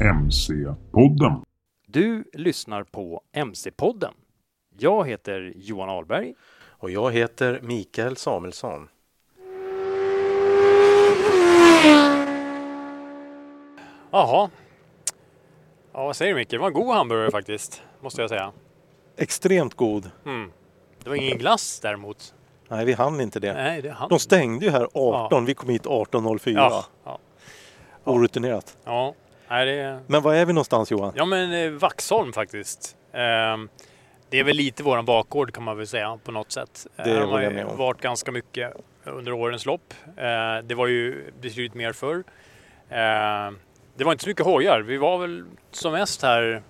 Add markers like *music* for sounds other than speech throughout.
MC-podden. Du lyssnar på MC-podden. Jag heter Johan Ahlberg. Och jag heter Mikael Samuelsson. Jaha. Ja, vad säger du Micke? Det var en god hamburgare faktiskt, måste jag säga. Extremt god. Mm. Det var ingen glass däremot. Nej, vi hann inte det. Nej, det hann. De stängde ju här 18. Vi kom hit 18.04. Ja, ja. Orutinerat. ja. Nej, det... Men var är vi någonstans Johan? ja men eh, Vaxholm faktiskt. Ehm, det är väl lite våran bakgård kan man väl säga på något sätt. Det Här har ju varit ganska mycket under årens lopp. Eh, det var ju betydligt mer förr. Eh, det var inte så mycket hojar. Vi var väl som mest här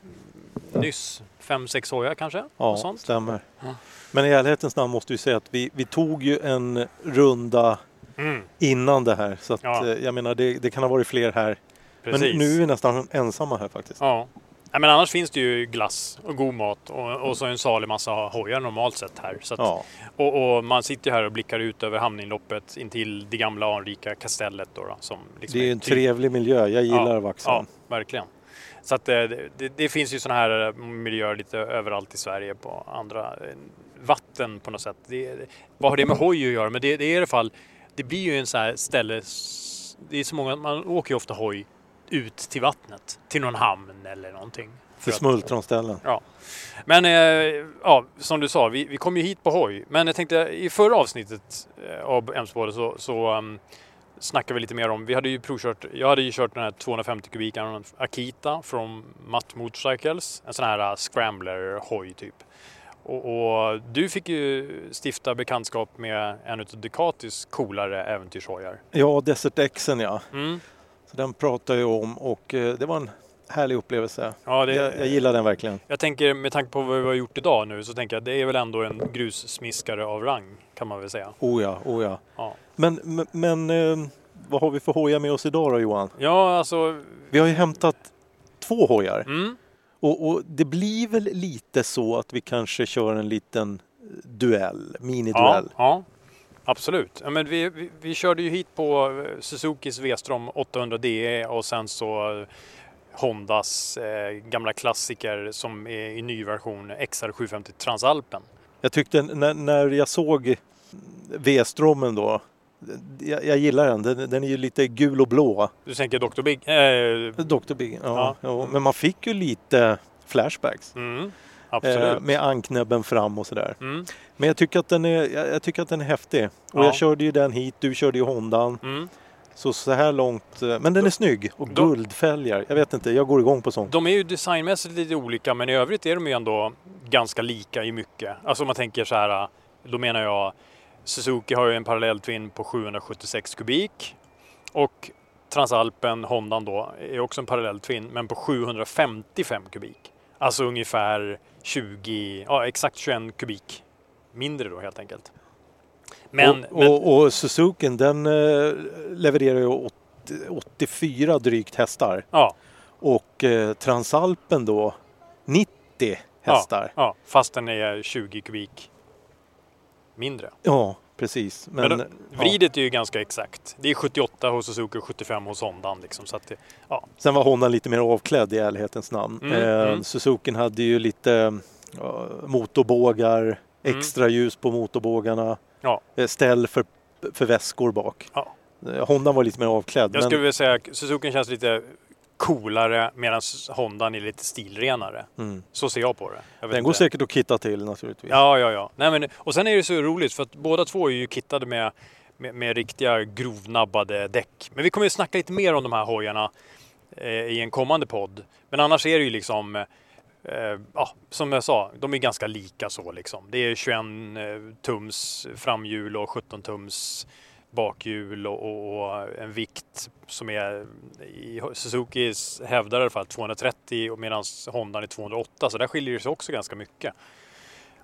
nyss. Fem, sex hojar kanske? Ja, stämmer. Ja. Men i ärlighetens namn måste vi säga att vi, vi tog ju en runda Mm, innan det här. Så att, Ja. eh, jag menar, det, det kan ha varit fler här. Precis. Men nu är vi nästan ensamma här faktiskt. Ja. Nej, men annars finns det ju glass och god mat och, och så en salig massa hojar normalt sett här. Att, Ja, och, och man sitter här och blickar ut över hamninloppet intill det gamla anrika kastellet. Då, då, som liksom det är ju en typ- trevlig miljö. Jag gillar ja, Vaxholm. Ja, verkligen. Så att eh, det, det, det finns ju sådana här eh, miljöer lite överallt i Sverige på andra eh, vatten på något sätt. Det, det, vad har det med hoj att göra? Men det, det är i alla fall, det blir ju en sån här ställe, det är så många, man åker ju ofta hoj ut till vattnet, till någon hamn eller någonting. För Till smultronställen. Ja. Men eh, ja, som du sa, vi, vi kom ju hit på hoj. Men jag tänkte i förra avsnittet eh, av Emsbådet så, så um, snackade vi lite mer om, vi hade ju provkört, jag hade ju kört den här 250 kubikaren Akita från Matt Motorcycles. En sån här uh, scrambler hoj typ. Och, och du fick ju stifta bekantskap med en av Ducatis coolare äventyrshojar. Ja, Desert Xen ja. Mm. Så den pratar jag om och eh, det var en härlig upplevelse. Ja, det, Jag, jag gillar den verkligen. Jag tänker med tanke på vad vi har gjort idag nu så tänker jag det är väl ändå en grussmiskare av rang kan man väl säga. Oh ja, oh ja. Ja, Men, men, eh, vad har vi för hojar med oss idag då Johan? ja alltså. Vi har ju hämtat två hojar Mm, och, och det blir väl lite så att vi kanske kör en liten duell, ja, miniduell. ja, absolut. Ja, men vi, vi, vi körde ju hit på eh, Suzukis V-strom 800 DE och sen så eh, Hondas eh, gamla klassiker som är i ny version XR750 Transalpen. Jag tyckte när, när jag såg V-strommen då, jag, jag gillar den. den, den är ju lite gul och blå. Du tänker Dr. Big? Eh, Dr. Big, ja, Ja. ja. Men man fick ju lite flashbacks. mm, absolut. Eh, med anknäbben fram och sådär. Mm, Men jag tycker att den är, jag, tycker att den är häftig. Och Ja. jag körde ju den hit, du körde ju Hondan. mm. Så så här långt, eh, men den är snygg och Då- guldfälgar. Jag vet inte, jag går igång på sånt. De är ju designmässigt lite olika men i övrigt är de ju ändå ganska lika i mycket. Alltså om man tänker så här, då menar jag Suzuki har ju en parallell twin på 776 kubik och Transalpen, Hondan då, är också en parallell twin men på 755 kubik. Alltså ungefär 20, ja exakt 21 kubik mindre då helt enkelt. Men, och, men och, och Suzuki den eh, levererar ju 80, 84 drygt hästar. ja, Och eh, Transalpen då 90 hästar. Ja, ja, fast den är 20 kubik mindre. Ja, precis. Men, Men, då, ja. vridet är ju ganska exakt. Det är 78 hos Suzuki och 75 hos Hondan. Liksom, så att det, ja. Sen var Honda lite mer avklädd i ärlighetens namn. Mm, eh, mm. Suzuki hade ju lite ja, motorbågar, extra ljus på motorbågarna, Mm. Ja. eh, ställ för, för väskor bak. Ja. Eh, Honda var lite mer avklädd. Jag men, skulle vilja säga att Suzuki känns lite coolare medan Hondan är lite stilrenare. mm. Så ser jag på det. Jag Den går inte. säkert att kitta till naturligtvis. Ja, ja, ja. Nej, men, och sen är det så roligt för att båda två är ju kittade med, med, med riktiga grovnabbade däck. Men vi kommer ju snacka lite mer om de här hojarna eh, i en kommande podd. Men annars är det ju liksom, eh, ja, som jag sa, de är ganska lika så liksom. Det är 21 eh, tums framhjul och 17 tums bakhjul och, och, och en vikt som är i Suzuki hävdar i alla fall 230 och medan Honda är 208 så där skiljer det sig också ganska mycket.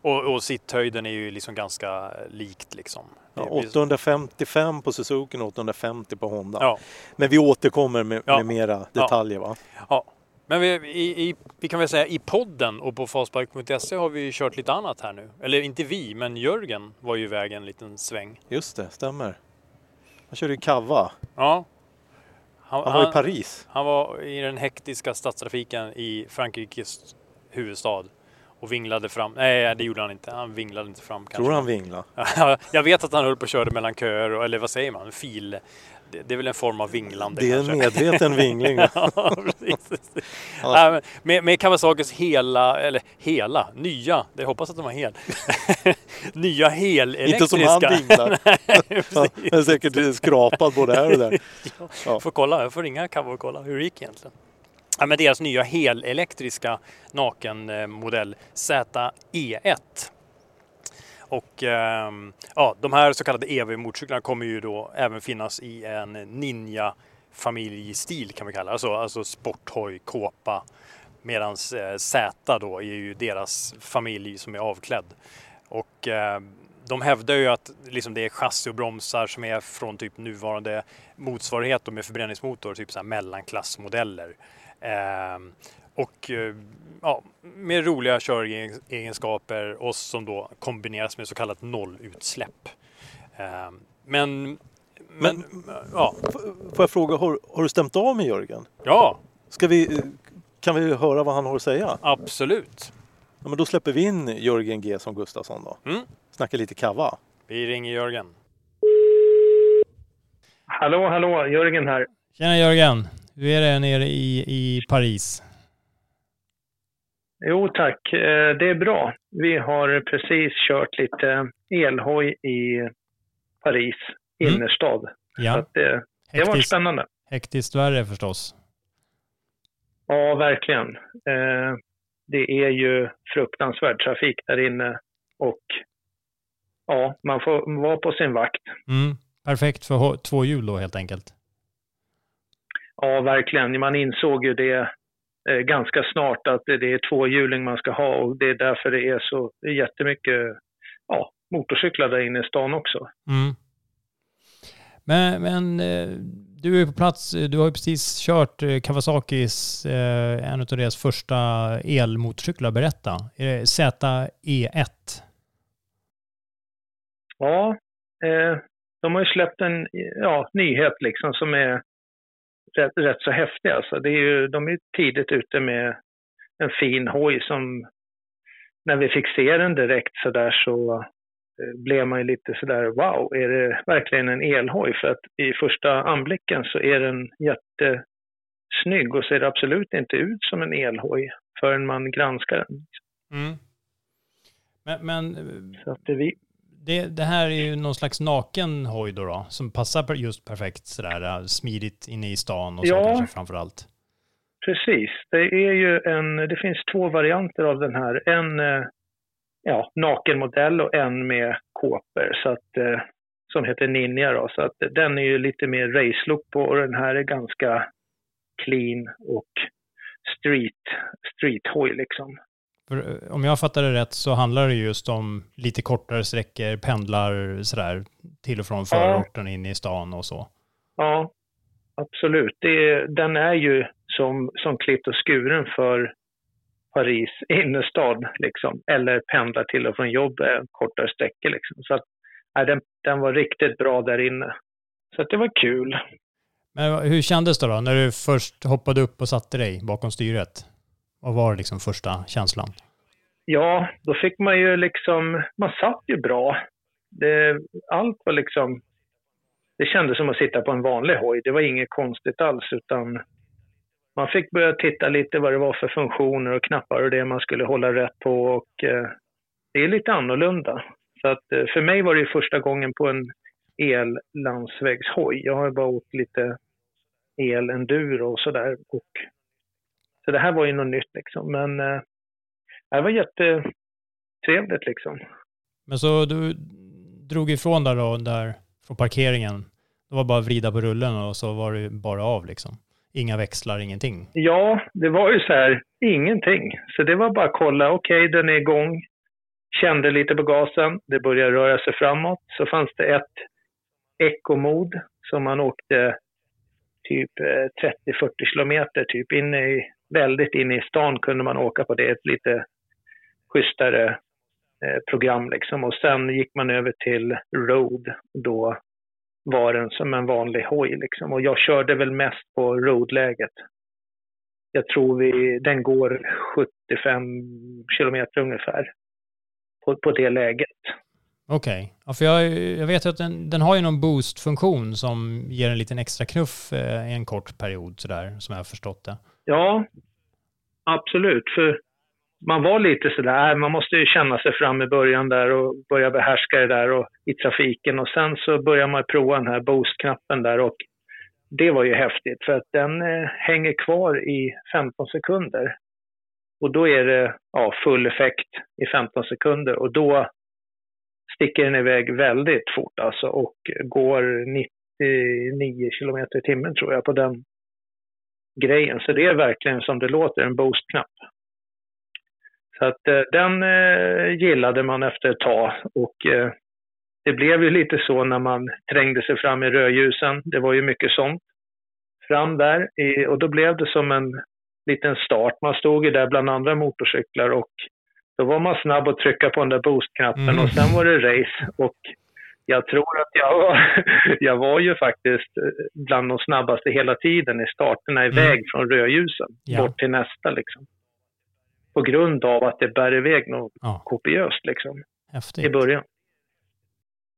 Och, och sitthöjden är ju liksom ganska likt liksom. Ja, Det blir- 855 på Suzuki och 850 på Honda. ja, Men vi återkommer med, Ja. med mera detaljer. Va? ja. Men vi, i, i, vi kan väl säga i podden och på Fastbike.se har vi kört lite annat här nu. Eller inte vi, men Jörgen var ju iväg en liten sväng. Just det, stämmer. Han körde ju Kava. Ja. Han var i Paris. Han var i den hektiska stadstrafiken i Frankrikes huvudstad och vinglade fram. Nej, det gjorde han inte. Han vinglade inte fram kanske. Tror han vingla? *laughs* Jag vet att han höll på och körde mellan köer, och- eller vad säger man? Fil. Det, det är väl en form av vinglande Det är en kanske. medveten *laughs* vingling. ja, precis. Nej, men med, med Kawasakis hela, eller hela, nya, jag hoppas att de var hel. *laughs* nya helelektriska. Inte som han vinglar. *laughs* Nej, Ja, säkert skrapad både här och där. Ja. Får kolla, jag får ringa Kawa och kolla hur det gick egentligen. Ja, men deras nya helelektriska nakenmodell ZE1. Och ehm, ja, de här så kallade EV-motorcyklarna kommer ju då även finnas i en Ninja familjestil kan vi kalla det. Alltså, alltså sporthoj, kåpa. Medan eh, Z då är ju deras familj som är avklädd. Och eh, de hävdar ju att liksom, det är chassi och bromsar som är från typ nuvarande motsvarighet med förbränningsmotor, typ så här mellanklassmodeller. Eh, och eh, ja, med roliga köregenskaper och som då kombineras med så kallat nollutsläpp. Eh, men, men, ja, Får jag fråga, har, har du stämt av med Jörgen? ja, Ska vi, kan vi höra vad han har att säga? absolut. Ja, men då släpper vi in Jörgen G som Gustafsson då. Mm. Snackar lite kava. Vi ringer Jörgen. Hallå, hallå, Jörgen här. Tjena Jörgen! Hur är det nere i, i Paris? Jo tack, Eh, det är bra. Vi har precis kört lite elhoj i Paris Mm. innerstad. Så Ja, att det, det var hektiskt, spännande. hektiskt värre förstås. Ja, verkligen. Eh, Det är ju fruktansvärd trafik där inne och ja, man får vara på sin vakt. Mm. Perfekt för två hjul då helt enkelt. Ja, verkligen. Man insåg ju det eh, ganska snart att det är tvåhjuling man ska ha och det är därför det är så jättemycket ja, motorcyklar där inne i stan också. Mm. Men, men eh, du är på plats, du har ju precis kört eh, Kawasakis, eh, en av deras första elmotorcyklar. Berätta. Är det ZE1? Ja, eh, de har ju släppt en ja, nyhet liksom som är rätt, rätt så häftig. Alltså. Det är ju, de är tidigt ute med en fin hoj som när vi fick se den direkt så där så eh, blev man ju lite sådär wow, är det verkligen en elhoj? För att i första anblicken så är den jättesnygg och ser absolut inte ut som en elhoj förrän man granskar den. Mm. Men, men Så att det, vi, det, det här är ju någon slags naken hoj då, då som passar just perfekt sådär eh, smidigt inne i stan och så Ja. kanske framför allt. Precis. Det är ju en, det finns två varianter av den här. En eh, ja, nakenmodell och en med kåpor så att, eh, som heter Ninja. Då, så att den är ju lite mer race-look på och den här är ganska clean och street, street-hoj liksom. För, eh, om jag fattar det rätt så handlar det just om lite kortare sträckor, pendlar sådär till och från förorten in i stan och så. Ja, absolut. Det, den är ju som, som klippt och skuren för Paris *laughs* innerstad, liksom. eller pendla till och från jobb kortare sträckor. Liksom. Så att, nej, den, den var riktigt bra där inne. Så att det var kul. Men hur kändes det då när du först hoppade upp och satte dig bakom styret? Vad var liksom första känslan? Ja, då fick man ju liksom, man satt ju bra. Det, allt var liksom, det kändes som att sitta på en vanlig hoj. Det var inget konstigt alls utan man fick börja titta lite vad det var för funktioner och knappar och det man skulle hålla rätt på och eh, det är lite annorlunda. Så att eh, för mig var det första gången på en el-landsvägshoj. Jag har bara åkt lite el-enduro och sådär. Så det här var ju något nytt liksom. Men eh, det var jättetrevligt liksom. Men så du drog ifrån där då, där från parkeringen. Det var bara att vrida på rullen och så var det bara av liksom. Inga växlar, ingenting? Ja, det var ju så här, ingenting. Så det var bara att kolla, okej, okay, den är igång. Kände lite på gasen, det började röra sig framåt. Så fanns det ett ekomod som man åkte typ 30-40 eh, kilometer, typ inne i, väldigt inne i stan kunde man åka på det, ett lite schysstare eh, program liksom. Och sen gick man över till Road, då var den som en vanlig hoj liksom. Och jag körde väl mest på roadläget. Jag tror vi, den går 75 kilometer ungefär på, på det läget. Okej, okay. ja, för jag, jag vet att den, den har ju någon boost-funktion som ger en liten extra knuff eh, i en kort period sådär, som jag har förstått det. Ja, absolut. För man var lite sådär, äh, man måste ju känna sig fram i början där och börja behärska det där och, i trafiken. Och sen så börjar man prova den här boost-knappen där och det var ju häftigt för att den eh, hänger kvar i 15 sekunder. Och då är det ja, full effekt i 15 sekunder och då sticker den iväg väldigt fort alltså och går 99 kilometer i timmen tror jag på den grejen. Så det är verkligen som det låter, en boost-knapp. Så att eh, den eh, gillade man efter ett tag och eh, det blev ju lite så när man trängde sig fram i rödljusen. Det var ju mycket sånt fram där i, och då blev det som en liten start. Man stod ju där bland andra motorcyklar och då var man snabb att trycka på den där boost-knappen mm. och sen var det race. Och jag tror att jag var, *laughs* jag var ju faktiskt bland de snabbaste hela tiden i starterna iväg mm. från rödljusen ja. bort till nästa liksom på grund av att det bär iväg något ja. kopiöst liksom, Häftigt. i början.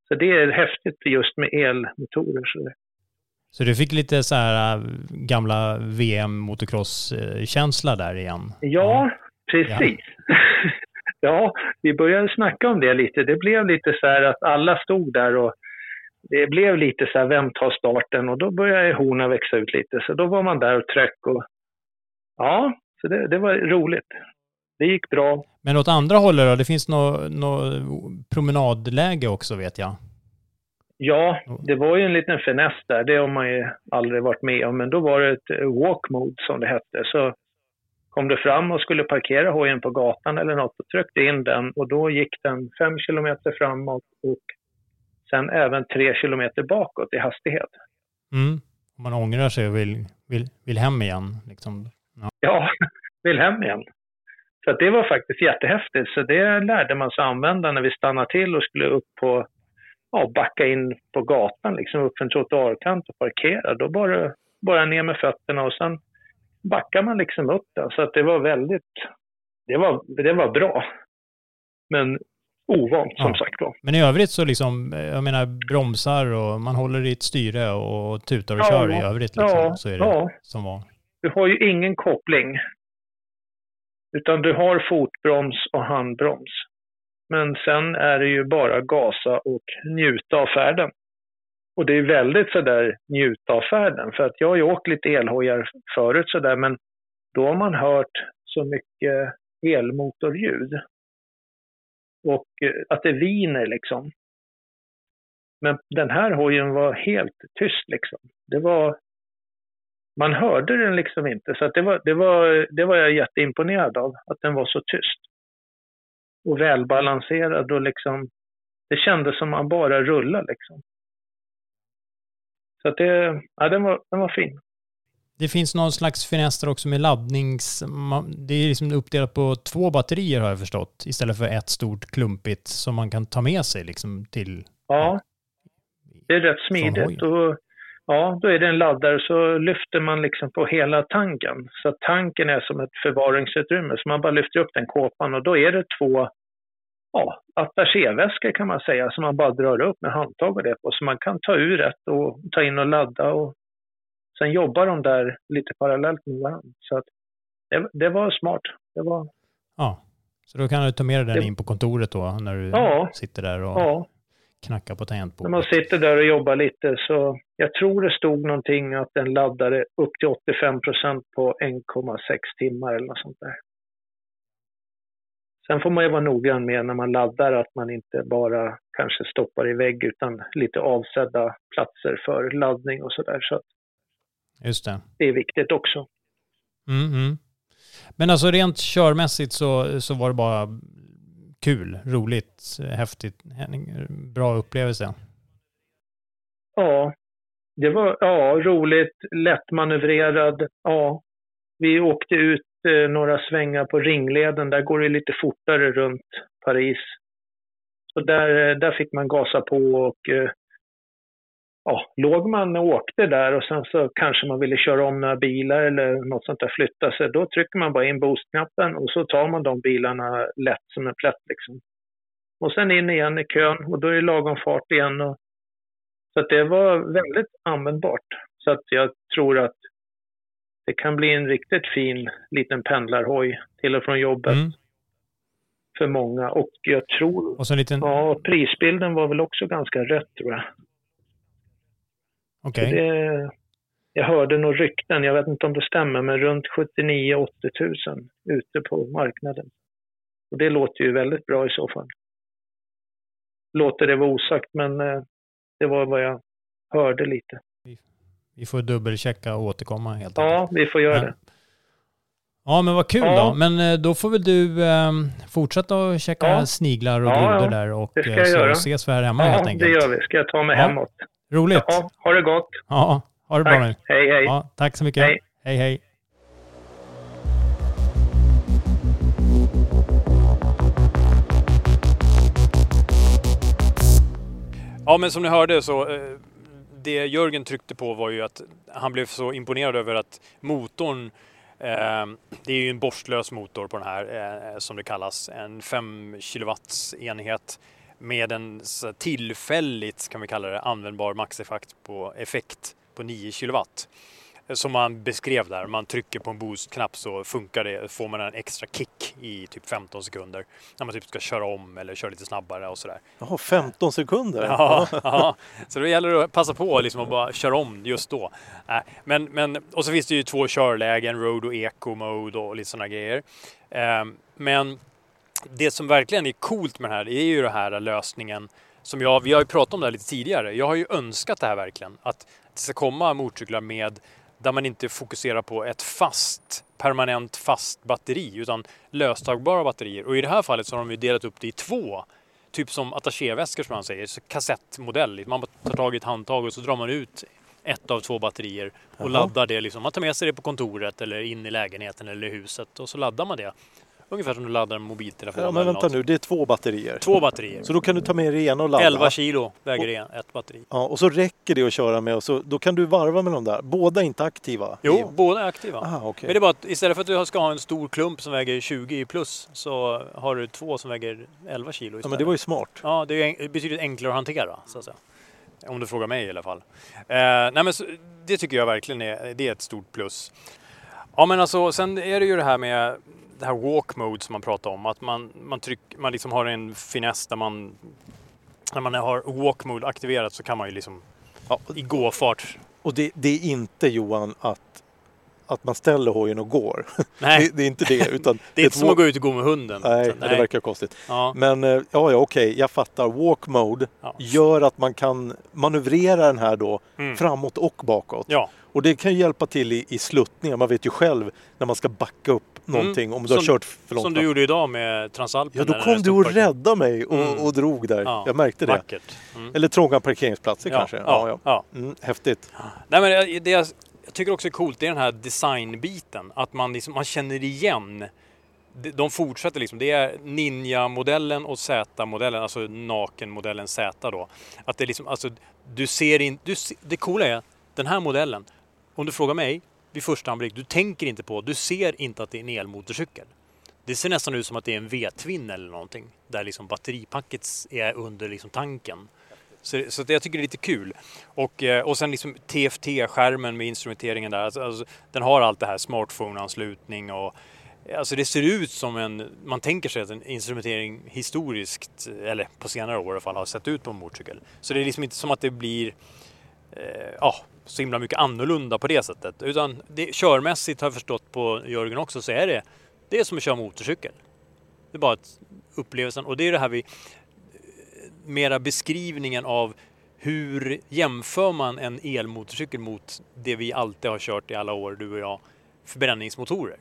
Så det är häftigt just med elmotorer. Så, så du fick lite så här äh, gamla VM motocross-känsla där igen? Ja, ja. precis. *laughs* Ja. vi började snacka om det lite. Det blev lite så här att alla stod där och det blev lite så här, vem tar starten? Och då började horna växa ut lite. Så då var man där och tryck och ja, så det, det var roligt det gick bra. Men åt andra hållet då? Det finns något nå promenadläge också vet jag. Ja, det var ju en liten finess där. Det har man ju aldrig varit med om. Men då var det ett walk mode som det hette. Så kom du fram och skulle parkera hojen på gatan eller något och tryckte in den och då gick den fem kilometer framåt och sen även tre kilometer bakåt i hastighet. Mm. Man ångrar sig och vill, vill, vill hem igen. Liksom. Ja. ja, *laughs* vill hem igen. Så det var faktiskt jättehäftigt. Så det lärde man sig använda när vi stannade till och skulle upp på, ja, backa in på gatan, liksom upp för en trottoarkant och parkera. Då bara, bara ner med fötterna och sen backar man liksom upp där. Så att det var väldigt, det var, det var bra. Men ovant som ja. sagt var. Men i övrigt så liksom, jag menar bromsar och man håller i ett styre och tutar och ja, kör i övrigt liksom, ja, så är det ja. som var. Du har ju ingen koppling utan du har fotbroms och handbroms. Men sen är det ju bara gasa och njuta av färden. Och det är väldigt sådär njuta av färden. För att jag har ju åkt lite elhojar förut sådär, men då har man hört så mycket elmotorljud. Och eh, att det viner liksom. Men den här hojen var helt tyst liksom. Det var man hörde den liksom inte. Så det, var, det, var, det var jag jätteimponerad av, att den var så tyst. och välbalanserad och liksom, det kändes som man bara rullade liksom. Så att det, ja den var, den var fin. Det finns någon slags finess där också med laddnings... Det är liksom uppdelat på två batterier har jag förstått, istället för ett stort klumpigt som man kan ta med sig liksom till... Ja, det är rätt smidigt. Och, ja, då är det en laddare så lyfter man liksom på hela tanken. Så tanken är som ett förvaringsutrymme, så man bara lyfter upp den kåpan och då är det två ja, attachéväskor kan man säga, som man bara drar upp med handtag och det på. Så man kan ta ur ett och ta in och ladda och sen jobbar de där lite parallellt med varandra. Så att det, det var smart. Det var... Ja, så då kan du ta med dig den in på kontoret då när du ja. sitter där och ja. knackar på tangentbordet? När man sitter där och jobbar lite så jag tror det stod någonting att den laddade upp till 85 procent på 1,6 timmar eller något sånt där. Sen får man ju vara noggrann med när man laddar att man inte bara kanske stoppar i vägg utan lite avsedda platser för laddning och sådär. Så Just det. Det är viktigt också. Mm, mm. Men alltså rent körmässigt så, så var det bara kul, roligt, häftigt, bra upplevelse? Ja, det var ja, roligt, lättmanövrerad. Ja, vi åkte ut eh, några svängar på ringleden. Där går det lite fortare runt Paris. Så där, eh, där fick man gasa på och eh, ja, låg man och åkte där och sen så kanske man ville köra om några bilar eller något sånt där, flytta sig, då trycker man bara in boostknappen och så tar man de bilarna lätt som en plätt liksom. Och sen in igen i kön och då är det lagom fart igen. Och, så att det var väldigt användbart. Så att jag tror att det kan bli en riktigt fin liten pendlarhoj till och från jobbet. Mm. För många och jag tror... Och så en liten... Ja, prisbilden var väl också ganska rätt tror jag. Okej. Okay. Jag hörde nog rykten, jag vet inte om det stämmer, men runt 79-80 000 ute på marknaden. Och det låter ju väldigt bra i så fall. Låter det vara osagt, men eh, det var vad jag hörde lite. Vi får dubbelchecka och återkomma helt enkelt. Ja, vi får göra det. Ja, men vad kul ja. då. Men eh, då får väl du eh, fortsätta att checka ja. sniglar och ja, grodor där och det ska så ses vi här hemma helt enkelt. Ja, det gör vi. Ska jag ta mig hemåt. Roligt. Ja, ha det gott. Ja, ha det tack. bra nu. Hej, hej. Ja, tack så mycket. Hej, hej. hej. Ja, men som ni hörde så eh, det Jörgen tryckte på var ju att han blev så imponerad över att motorn ehm, det är ju en borstlös motor på den här eh, som det kallas, en 5 kW enhet med en tillfälligt, kan vi kalla det, användbar maxeffekt på effekt på 9 kW. Som man beskrev där, man trycker på en boost-knapp så funkar det, får man en extra kick i typ 15 sekunder. När man typ ska köra om eller köra lite snabbare och sådär. Jaha, 15 sekunder? Ja, ja, så då gäller det att passa på liksom att bara köra om just då. Äh, men, men, och så finns det ju två körlägen, road och eco mode och lite sådana grejer. Ehm, men det som verkligen är coolt med det här är ju den här lösningen som jag, vi har ju pratat om det här lite tidigare. Jag har ju önskat det här verkligen. Att det ska komma motorcyklar med där man inte fokuserar på ett fast, permanent fast batteri utan löstagbara batterier. Och i det här fallet så har de ju delat upp det i två. Typ som attachéväskor som man säger, så kassettmodell. Man tar tag i ett handtag och så drar man ut ett av två batterier och Jaha. laddar det. Liksom. Man tar med sig det på kontoret eller in i lägenheten eller huset och så laddar man det. Ungefär som du laddar en mobiltelefon. Ja, men vänta nu, det är två batterier. Två batterier. Så då kan du ta med det ena och ladda. 11 kilo väger det ett batteri. Ja, och så räcker det att köra med och så, då kan du varva med de där. Båda är inte aktiva? Jo, igen. båda är aktiva. Aha, okay. Men det är bara att istället för att du ska ha en stor klump som väger 20 plus så har du två som väger 11 kilo istället. Ja, men det var ju smart. Ja, det är betydligt enklare att hantera så att säga. Om du frågar mig i alla fall. Eh, nej, men så, det tycker jag verkligen är, det är ett stort plus. Ja, men alltså sen är det ju det här med det här walk mode som man pratar om. Att man, man, tryck, man liksom har en finess där man när man har walk mode aktiverat så kan man ju liksom ja, i gåfart. Och det, det, är inte Johan att, att man ställer hojen och går. *laughs* Nej. det, det är inte det. Utan *laughs* det är inte som att gå ut och gå med hunden. Nej, nej. det verkar konstigt. Ja. Men eh, ja, ja okej, okay, jag fattar. Walk mode ja. gör att man kan manövrera den här då mm. framåt och bakåt. Ja. Och det kan ju hjälpa till i, i sluttningar. Man vet ju själv när man ska backa upp någonting om du har Mm. Som- kört för långt. Som du gjorde idag med Transalpen. Ja, då kom du och räddade mig och, Mm. och drog där. Ja, Jag märkte det. Mm. Eller trånga parkeringsplatser Ja, kanske. ja, Ja. Mm, häftigt. Nej, men det- det jag, jag tycker också är coolt det är den här designbiten. Att man, liksom, man känner igen. De- fortsätter liksom. Det är Ninja-modellen och Z-modellen, alltså nakenmodellen Z då. Att det liksom, alltså, du ser inte... Du, det coola är, den här modellen, om du frågar mig vid första anblick, du tänker inte på, du ser inte att det är en elmotorcykel. Det ser nästan ut som att det är en V-twin eller någonting. Där liksom batteripacket är under liksom tanken. Så, så det, jag tycker det är lite kul. Och, eh, och sen liksom TFT-skärmen med instrumenteringen där. Alltså, alltså, den har allt det här smartphone-anslutning och eh, Alltså det ser ut som en, man tänker sig att en instrumentering historiskt, eller på senare år i alla fall, har sett ut på en motorcykel. Så det är liksom inte som att det blir Eh, ja, så himla mycket annorlunda på det sättet. Utan det, körmässigt har jag förstått på Jörgen också så är det, det är som att köra motorcykel. Det är bara att upplevelsen, och det är det här vi, eh, mera beskrivningen av hur jämför man en elmotorcykel mot det vi alltid har kört i alla år, du och jag, förbränningsmotorer.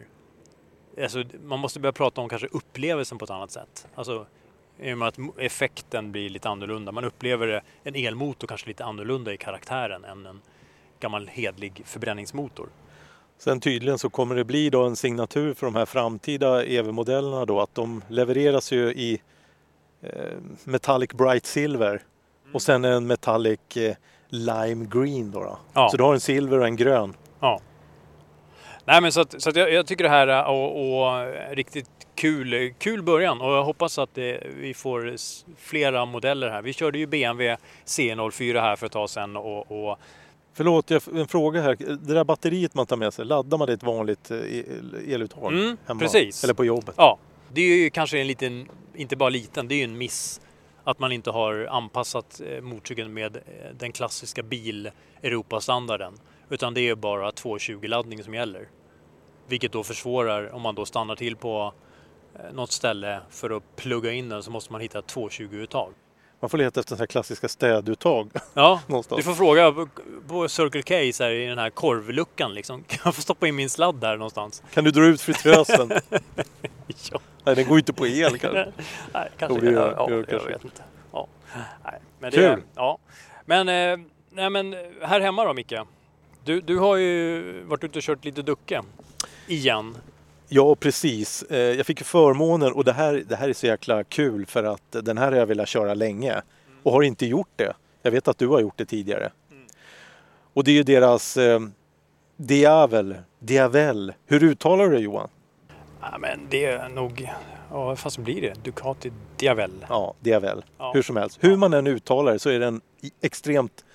Alltså, man måste börja prata om kanske upplevelsen på ett annat sätt. Alltså, i och med att effekten blir lite annorlunda. Man upplever en elmotor kanske lite annorlunda i karaktären än en gammal hedlig förbränningsmotor. Sen tydligen så kommer det bli då en signatur för de här framtida EV-modellerna då att de levereras ju i eh, Metallic Bright Silver och sen en Metallic eh, Lime Green då. då. Ja. Så du har en silver och en grön. Ja. Nej men så att, så att jag, jag tycker det här är och, och riktigt kul, kul början och jag hoppas att det, vi får flera modeller här. Vi körde ju BMW C04 här för ett tag sedan och, och Förlåt, jag, en fråga här. Det där batteriet man tar med sig, laddar man det i ett vanligt eh, el- eluttag Mm, hemma? precis. Eller på jobbet? ja, det är ju kanske en liten, inte bara liten, det är ju en miss att man inte har anpassat eh, motorcykeln med eh, den klassiska bil Europastandarden. Utan det är bara 220-laddning som gäller. Vilket då försvårar om man då stannar till på något ställe för att plugga in den så måste man hitta ett 220-uttag. Man får leta efter sådana här klassiska städuttag. *laughs* Ja, *laughs* Någonstans. du får fråga på- Circle K så här, i den här korvluckan liksom. Kan *laughs* jag få stoppa in min sladd där någonstans? Kan du dra ut fritösen? Ja. Nej, den går ju inte på el kanske. Nej, kanske. Jo, det gör- ja, gör jag kanske. vet inte. Ja. Nej, men Kul. Det, ja. Men, eh, nej, men här hemma då Micke? Du, du har ju varit ute och kört lite Ducke. Igen. Ja, precis. Eh, Jag fick ju förmånen och det här, det här är så jäkla kul för att den här har jag velat köra länge och har inte gjort det. Jag vet att du har gjort det tidigare. Och det är ju deras eh, Diavel, Diavel. Hur uttalar du det Johan? Ja, men det är nog... Ja, fast blir det? Ducati Diavel. Ja, Diavel. Ja. Hur som helst. Hur man än uttalar det så är den i- extremt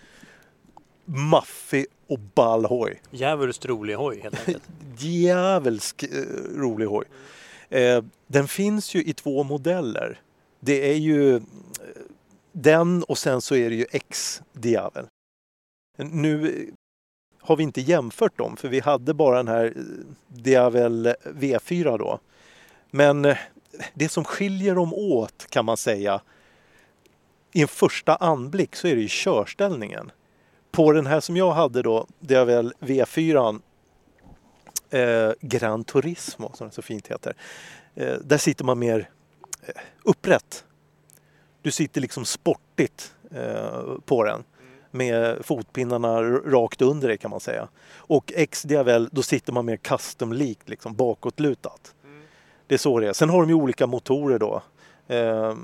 maffig och ball hoj. Djävulskt rolig hoj helt enkelt. *laughs* djävulsk eh, rolig hoj. Eh, den finns ju i två modeller. Det är ju eh, den och sen så är det ju X-Diavel. Nu eh, har vi inte jämfört dem för vi hade bara den här Diavel V4 då. Men det som skiljer dem åt kan man säga i en första anblick så är det ju körställningen. På den här som jag hade då, Diavel V4 eh, Gran Turismo som det så fint heter. Eh, där sitter man mer eh, upprätt. Du sitter liksom sportigt eh, på den med fotpinnarna rakt under dig kan man säga. Och X-Diavel, då sitter man mer custom-likt, liksom bakåtlutat. Det är så det är. Sen har de ju olika motorer då. Eh,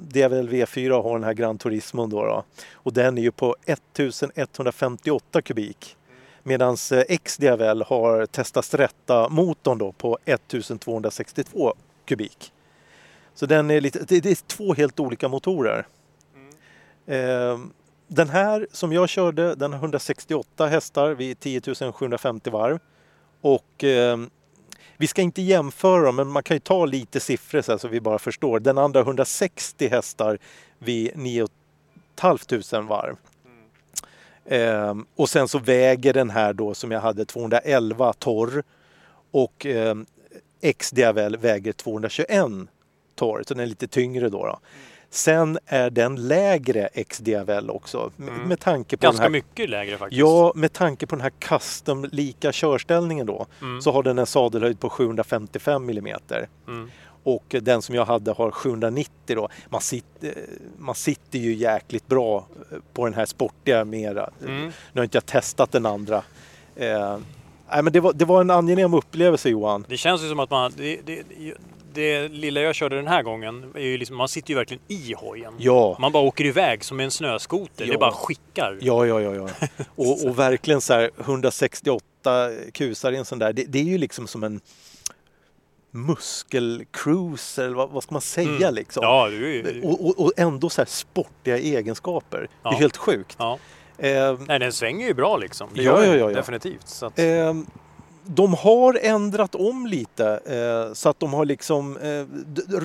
DVL V4 har den här Gran Turismo då, då. och den är ju på 1158 kubik. Medan eh, X-Diavel har testat rätta motorn då på 1262 kubik. Så den är lite, det det är två helt olika motorer. Eh, Den här som jag körde, den har 168 hästar vid 10 750 varv. Och eh, vi ska inte jämföra dem, men man kan ju ta lite siffror så, här så vi bara förstår. Den andra har 160 hästar vid 9 500 varv. Ehm, och sen så väger den här då som jag hade 211 torr och ehm, X-Diavel väger 221 torr, så den är lite tyngre då. då. Sen är den lägre XDVL också med, Mm. med tanke på Ganska den här mycket lägre faktiskt. Ja, med tanke på den här custom-lika körställningen då Mm. så har den en sadelhöjd på 755 mm. Mm. Och den som jag hade har 790 då. Man sitter, man sitter ju jäkligt bra eh, på den här sportiga mera. Mm. Nu har inte jag testat den andra. Eh, nej, men det, var, det var en angenäm upplevelse Johan. Det känns ju som att man... Det, det, det lilla jag körde den här gången, är ju liksom, man sitter ju verkligen i hojen. Ja. Man bara åker iväg som en snöskoter. Ja. Det bara skickar. Ja, ja, ja. ja. *laughs* Och, och verkligen så här 168 kusar i en sån där. Det, det är ju liksom som en muskelcruiser, eller vad, vad ska man säga Mm. liksom? Ja, ju... Och, och, och ändå så här sportiga egenskaper. Det Ja. är helt sjukt. Ja. Eh, Nej, den svänger ju bra liksom. Det Ja, gör ja, ja, ja. definitivt. Att, eh, de har ändrat om lite eh, så att de har liksom eh,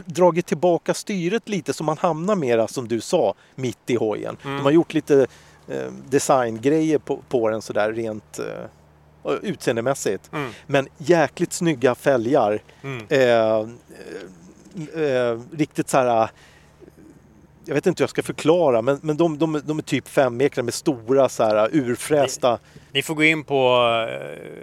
dragit tillbaka styret lite så man hamnar mera som du sa mitt i hojen. Mm. De har gjort lite eh, designgrejer på, på den sådär rent eh, utseendemässigt. mm, Men jäkligt snygga fälgar. mm. Eh, eh, riktigt så här. Jag vet inte hur jag ska förklara men, men de, de, de är typ femmekrare med stora så här urfrästa. Ni får gå in på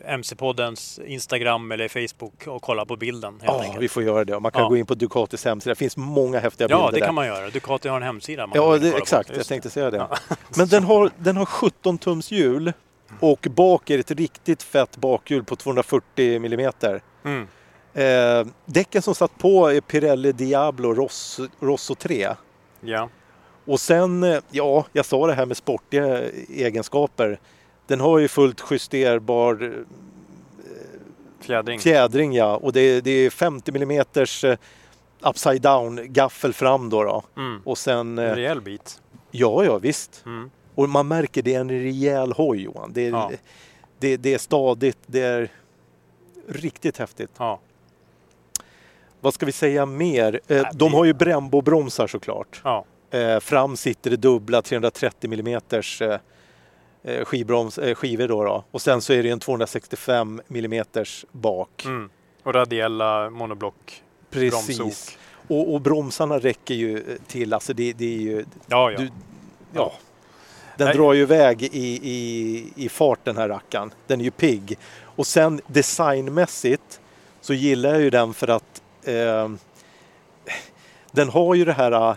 eh, MC-poddens Instagram eller Facebook och kolla på bilden Ja, enkelt. vi får göra det. Man kan Ja. gå in på Ducatis hemsida. Det finns många häftiga Ja, bilder det där. kan man göra. Ducati har en hemsida. Ja, det, på. exakt. Jag tänkte säga det. Ja. *laughs* Men den har, den har 17 tums hjul och bak är det ett riktigt fett bakhjul på 240 millimeter. Mm. Eh, däcken som satt på är Pirelli Diablo Rosso, Rosso 3. Ja. Och sen, eh, ja, jag sa det här med sportiga egenskaper. Den har ju fullt justerbar eh, Fjädring. fjädring ja och det, det är 50 millimeters eh, upside down gaffel fram då. då. Mm. Och sen, En rejäl bit. ja ja visst. Mm. Och man märker det är en rejäl hoj Johan. Det är, Ja. det, det är stadigt, det är riktigt häftigt. Ja. Vad ska vi säga mer? Eh, de har ju Brembo-bromsar såklart. Ja. Eh, fram sitter det dubbla 330 millimeters eh, eh, skivbroms, eh, skivor då, då. Och sen så är det en 265 millimeters bak. Mm. Och radiella monoblock. Precis. bromsok. Och, och bromsarna räcker ju eh, till, alltså det, det är ju... Ja, ja. Du, ja. Den Nej. drar ju iväg i, i, i fart den här rackaren. Den är ju pigg. Och sen designmässigt så gillar jag ju den för att eh, den har ju det här eh,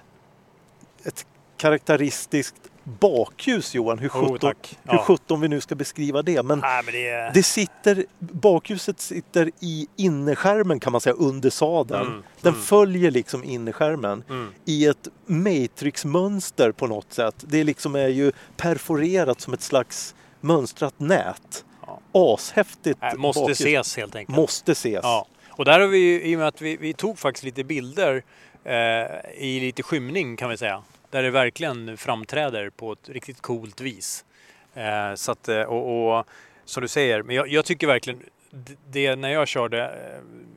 ett karaktäristiskt bakljus Johan. Hur Oh, sjutton, hur Ja. sjutton vi nu ska beskriva det. Men Nej, men det det sitter, bakljuset sitter i innerskärmen kan man säga under sadeln. Mm, Den mm. följer liksom innerskärmen Mm. i ett matrixmönster på något sätt. Det liksom är ju perforerat som ett slags mönstrat nät. Ja. Ashäftigt. Nej, måste bakljus. ses helt enkelt. Måste ses. Ja, och där har vi ju, i och med att vi, vi tog faktiskt lite bilder eh, i lite skymning kan vi säga. Där det verkligen framträder på ett riktigt coolt vis. Eh, så att, eh, och, och som du säger, men jag, jag tycker verkligen det när jag körde eh,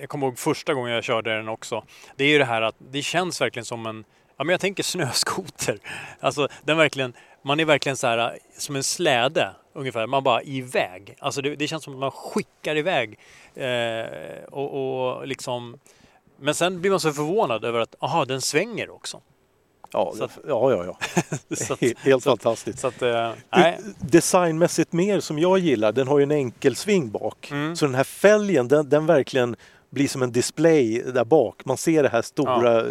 jag kommer ihåg första gången jag körde den också. Det är ju det här att det känns verkligen som en, ja men jag tänker snöskoter. *laughs* Alltså den verkligen, man är verkligen så här eh, som en släde ungefär. Man bara iväg. Alltså det, det känns som att man skickar iväg. Eh, och, och liksom, men sen blir man så förvånad över att, aha den svänger också. Ja, att- ja, ja. ja. *laughs* Att, Helt så fantastiskt. så att, nej. Designmässigt mer som jag gillar, den har ju en enkel sving bak. Mm. Så den här fälgen, den, den verkligen blir som en display där bak. Man ser det här stora eh,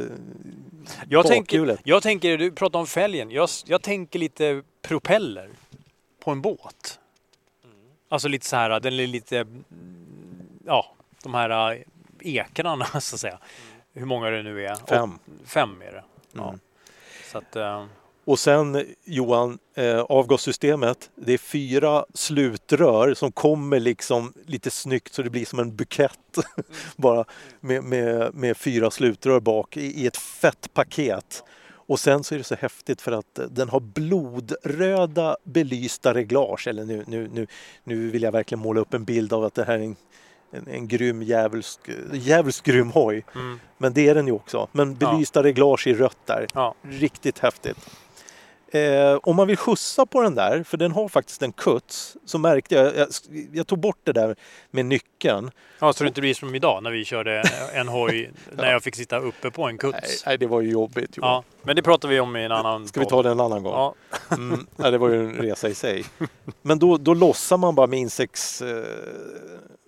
Jag tänker, jag tänker, du pratar om fälgen. Jag, jag tänker lite propeller på en båt. Alltså lite så här, den är lite, mm, ja, de här eh, ekrarna *laughs* så att säga. Hur många det nu är. Fem. Åt- fem är det. Ja. Mm. Så att, eh, Och sen Johan, eh, avgassystemet. Det är fyra slutrör som kommer liksom lite snyggt så det blir som en bukett. *laughs* Bara med, med, med fyra slutrör bak i, i ett fett paket. Och sen så är det så häftigt för att den har blodröda belysta reglage. Eller nu, nu, nu, nu vill jag verkligen måla upp en bild av att det här är en, en, en grym djävulsk, djävulskt grym hoj. mm, Men det är den ju också. Men belysta reglage i rött där. ja. Riktigt häftigt. Eh, om man vill skjutsa på den där, för den har faktiskt en kuts, så märkte jag, jag, jag tog bort det där med nyckeln. Ja, så det inte blir som idag när vi körde en hoj *laughs* när jag fick sitta uppe på en Nej, kuts. nej det var ju jobbigt. Johan. Ja, men det pratar vi om i en annan Ska vi ta det en annan gång? Ja. Mm, nej, det var ju en *laughs* resa i sig. Men då, då lossar man bara med insekts... Eh,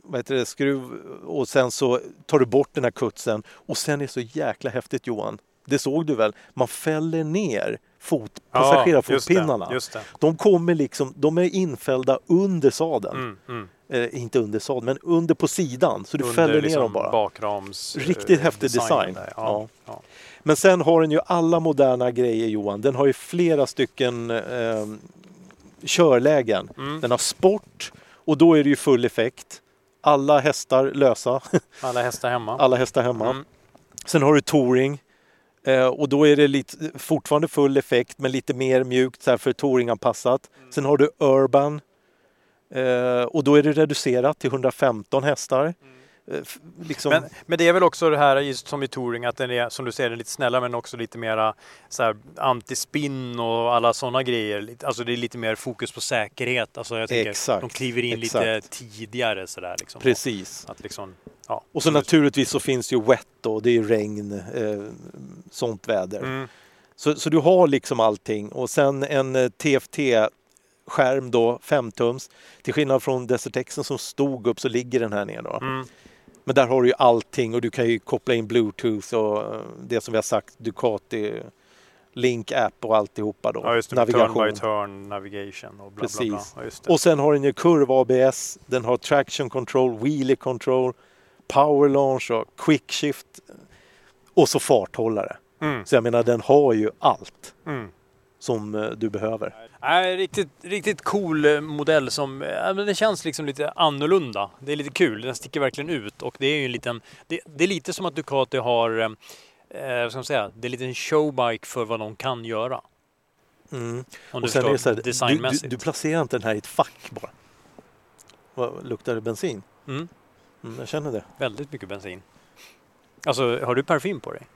vad heter det, skruv och sen så tar du bort den här kutsen och sen är det så jäkla häftigt Johan. Det såg du väl? Man fäller ner fot, Ja, passagerarfotpinnarna. Just det. De kommer liksom, de är infällda under sadeln. Mm, mm. Eh, inte under sadeln, men under på sidan. Så du Under fäller ner liksom dem bara. Bakrams... Riktigt eh, häftig designen design. Ja. Ja. Ja. Men sen har den ju alla moderna grejer Johan. Den har ju flera stycken eh, körlägen. Mm. Den har sport och då är det ju full effekt. Alla hästar lösa, Alla hästar hemma. *laughs* alla hästar hemma. Mm. Sen har du touring eh, och då är det lite, fortfarande full effekt men lite mer mjukt så här för touringanpassat. Mm. Sen har du urban eh, och då är det reducerat till 115 hästar. F- liksom, Men, men det är väl också det här just som i touring att den är som du säger lite snällare men också lite mera så här, antispinn och alla sådana grejer. Lite- Alltså det är lite mer fokus på säkerhet. Alltså jag tänker Exakt, de kliver in lite exakt. tidigare sådär. Liksom. Precis. Att liksom, ja. Och så naturligtvis så finns ju wet då, det är regn, eh, sånt väder. Mm. Så, så du har liksom allting och sen en eh, TFT-skärm då, 5 tums. Till skillnad från Desertexen som stod upp så ligger den här ner då. Mm. Men där har du ju allting och du kan ju koppla in Bluetooth och eh, det som vi har sagt, Ducati Link app och alltihopa då. Ja just det, Navigation. turn by turn navigation och bla bla bla. Precis. Ja. Och sen har den ju kurv ABS, den har traction control, wheelie control, power launch och quick shift och så farthållare. Mm. Så jag menar den har ju allt Mm. Som eh, du behöver. Nej, riktigt, riktigt cool eh, modell som, ja, men det känns liksom lite annorlunda. Det är lite kul, den sticker verkligen ut och det är ju en liten, det, det är lite som att Ducati har, eh, eh, vad ska man säga, det är lite en showbike för vad de kan göra. Mm. Om Och sen är det så här, du, du, du placerar inte den här i ett fack bara. Vad, luktar det bensin? Mm, Mm, jag känner det. väldigt mycket bensin. Alltså, har du parfym på dig?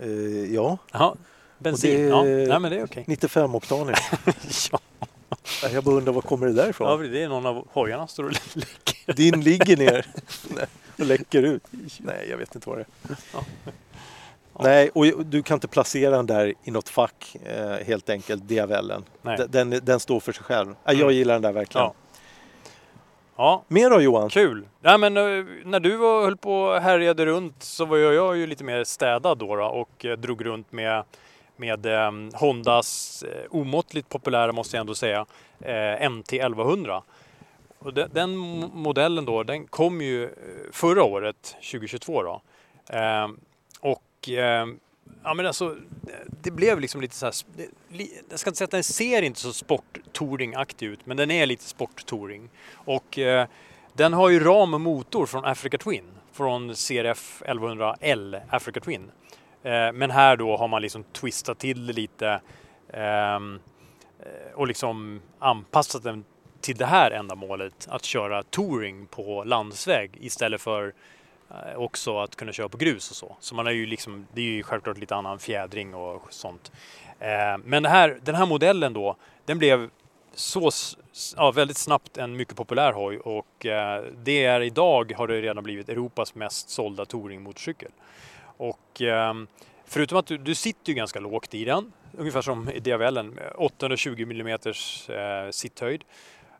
Eh, ja, Jaha, bensin? det är- Ja, nej men det är okej. 95 oktanig. *laughs* ja, jag bara undrar var kommer det där ifrån? ja, det är någon av hojarna står och läcker. Din ligger ner *laughs* och läcker ut. Nej, jag vet inte vad det är. Ja. Nej, och du kan inte placera den där i något fack eh, helt enkelt, diavellen. Den, den, står för sig själv. Ja, Jag Mm. gillar den där verkligen. Ja. Ja, Mer då Johan? Kul! Nej, men, eh, när du var, höll på och härjade runt så var jag, jag ju lite mer städad då, då och eh, drog runt med, med eh, Hondas eh, omåttligt populära, måste jag ändå säga, eh, MT 1100. Och den, den modellen då, den kom ju eh, förra året, 2022 då. Eh, och eh, ja, men alltså, det- blev liksom lite så här, det, jag ska inte säga att den ser inte så sport-touring-aktig ut, men den är lite sport-touring. Och eh, den har ju ram och motor från Africa Twin, från CRF 1100L Africa Twin. Eh, men här då har man liksom twistat till det lite ehm, eh, och liksom anpassat den till det här ändamålet, att köra touring på landsväg istället för eh, också att kunna köra på grus och så. Så man har ju liksom, det är ju självklart lite annan fjädring och sånt. Eh, men här, den här modellen då, den blev så ja, väldigt snabbt en mycket populär hoj och eh, det är idag har det redan blivit Europas mest sålda touringmotorcykel. Och ehm, förutom att du, du sitter ju ganska lågt i den, ungefär som i Diavellen, 820 mm sitthöjd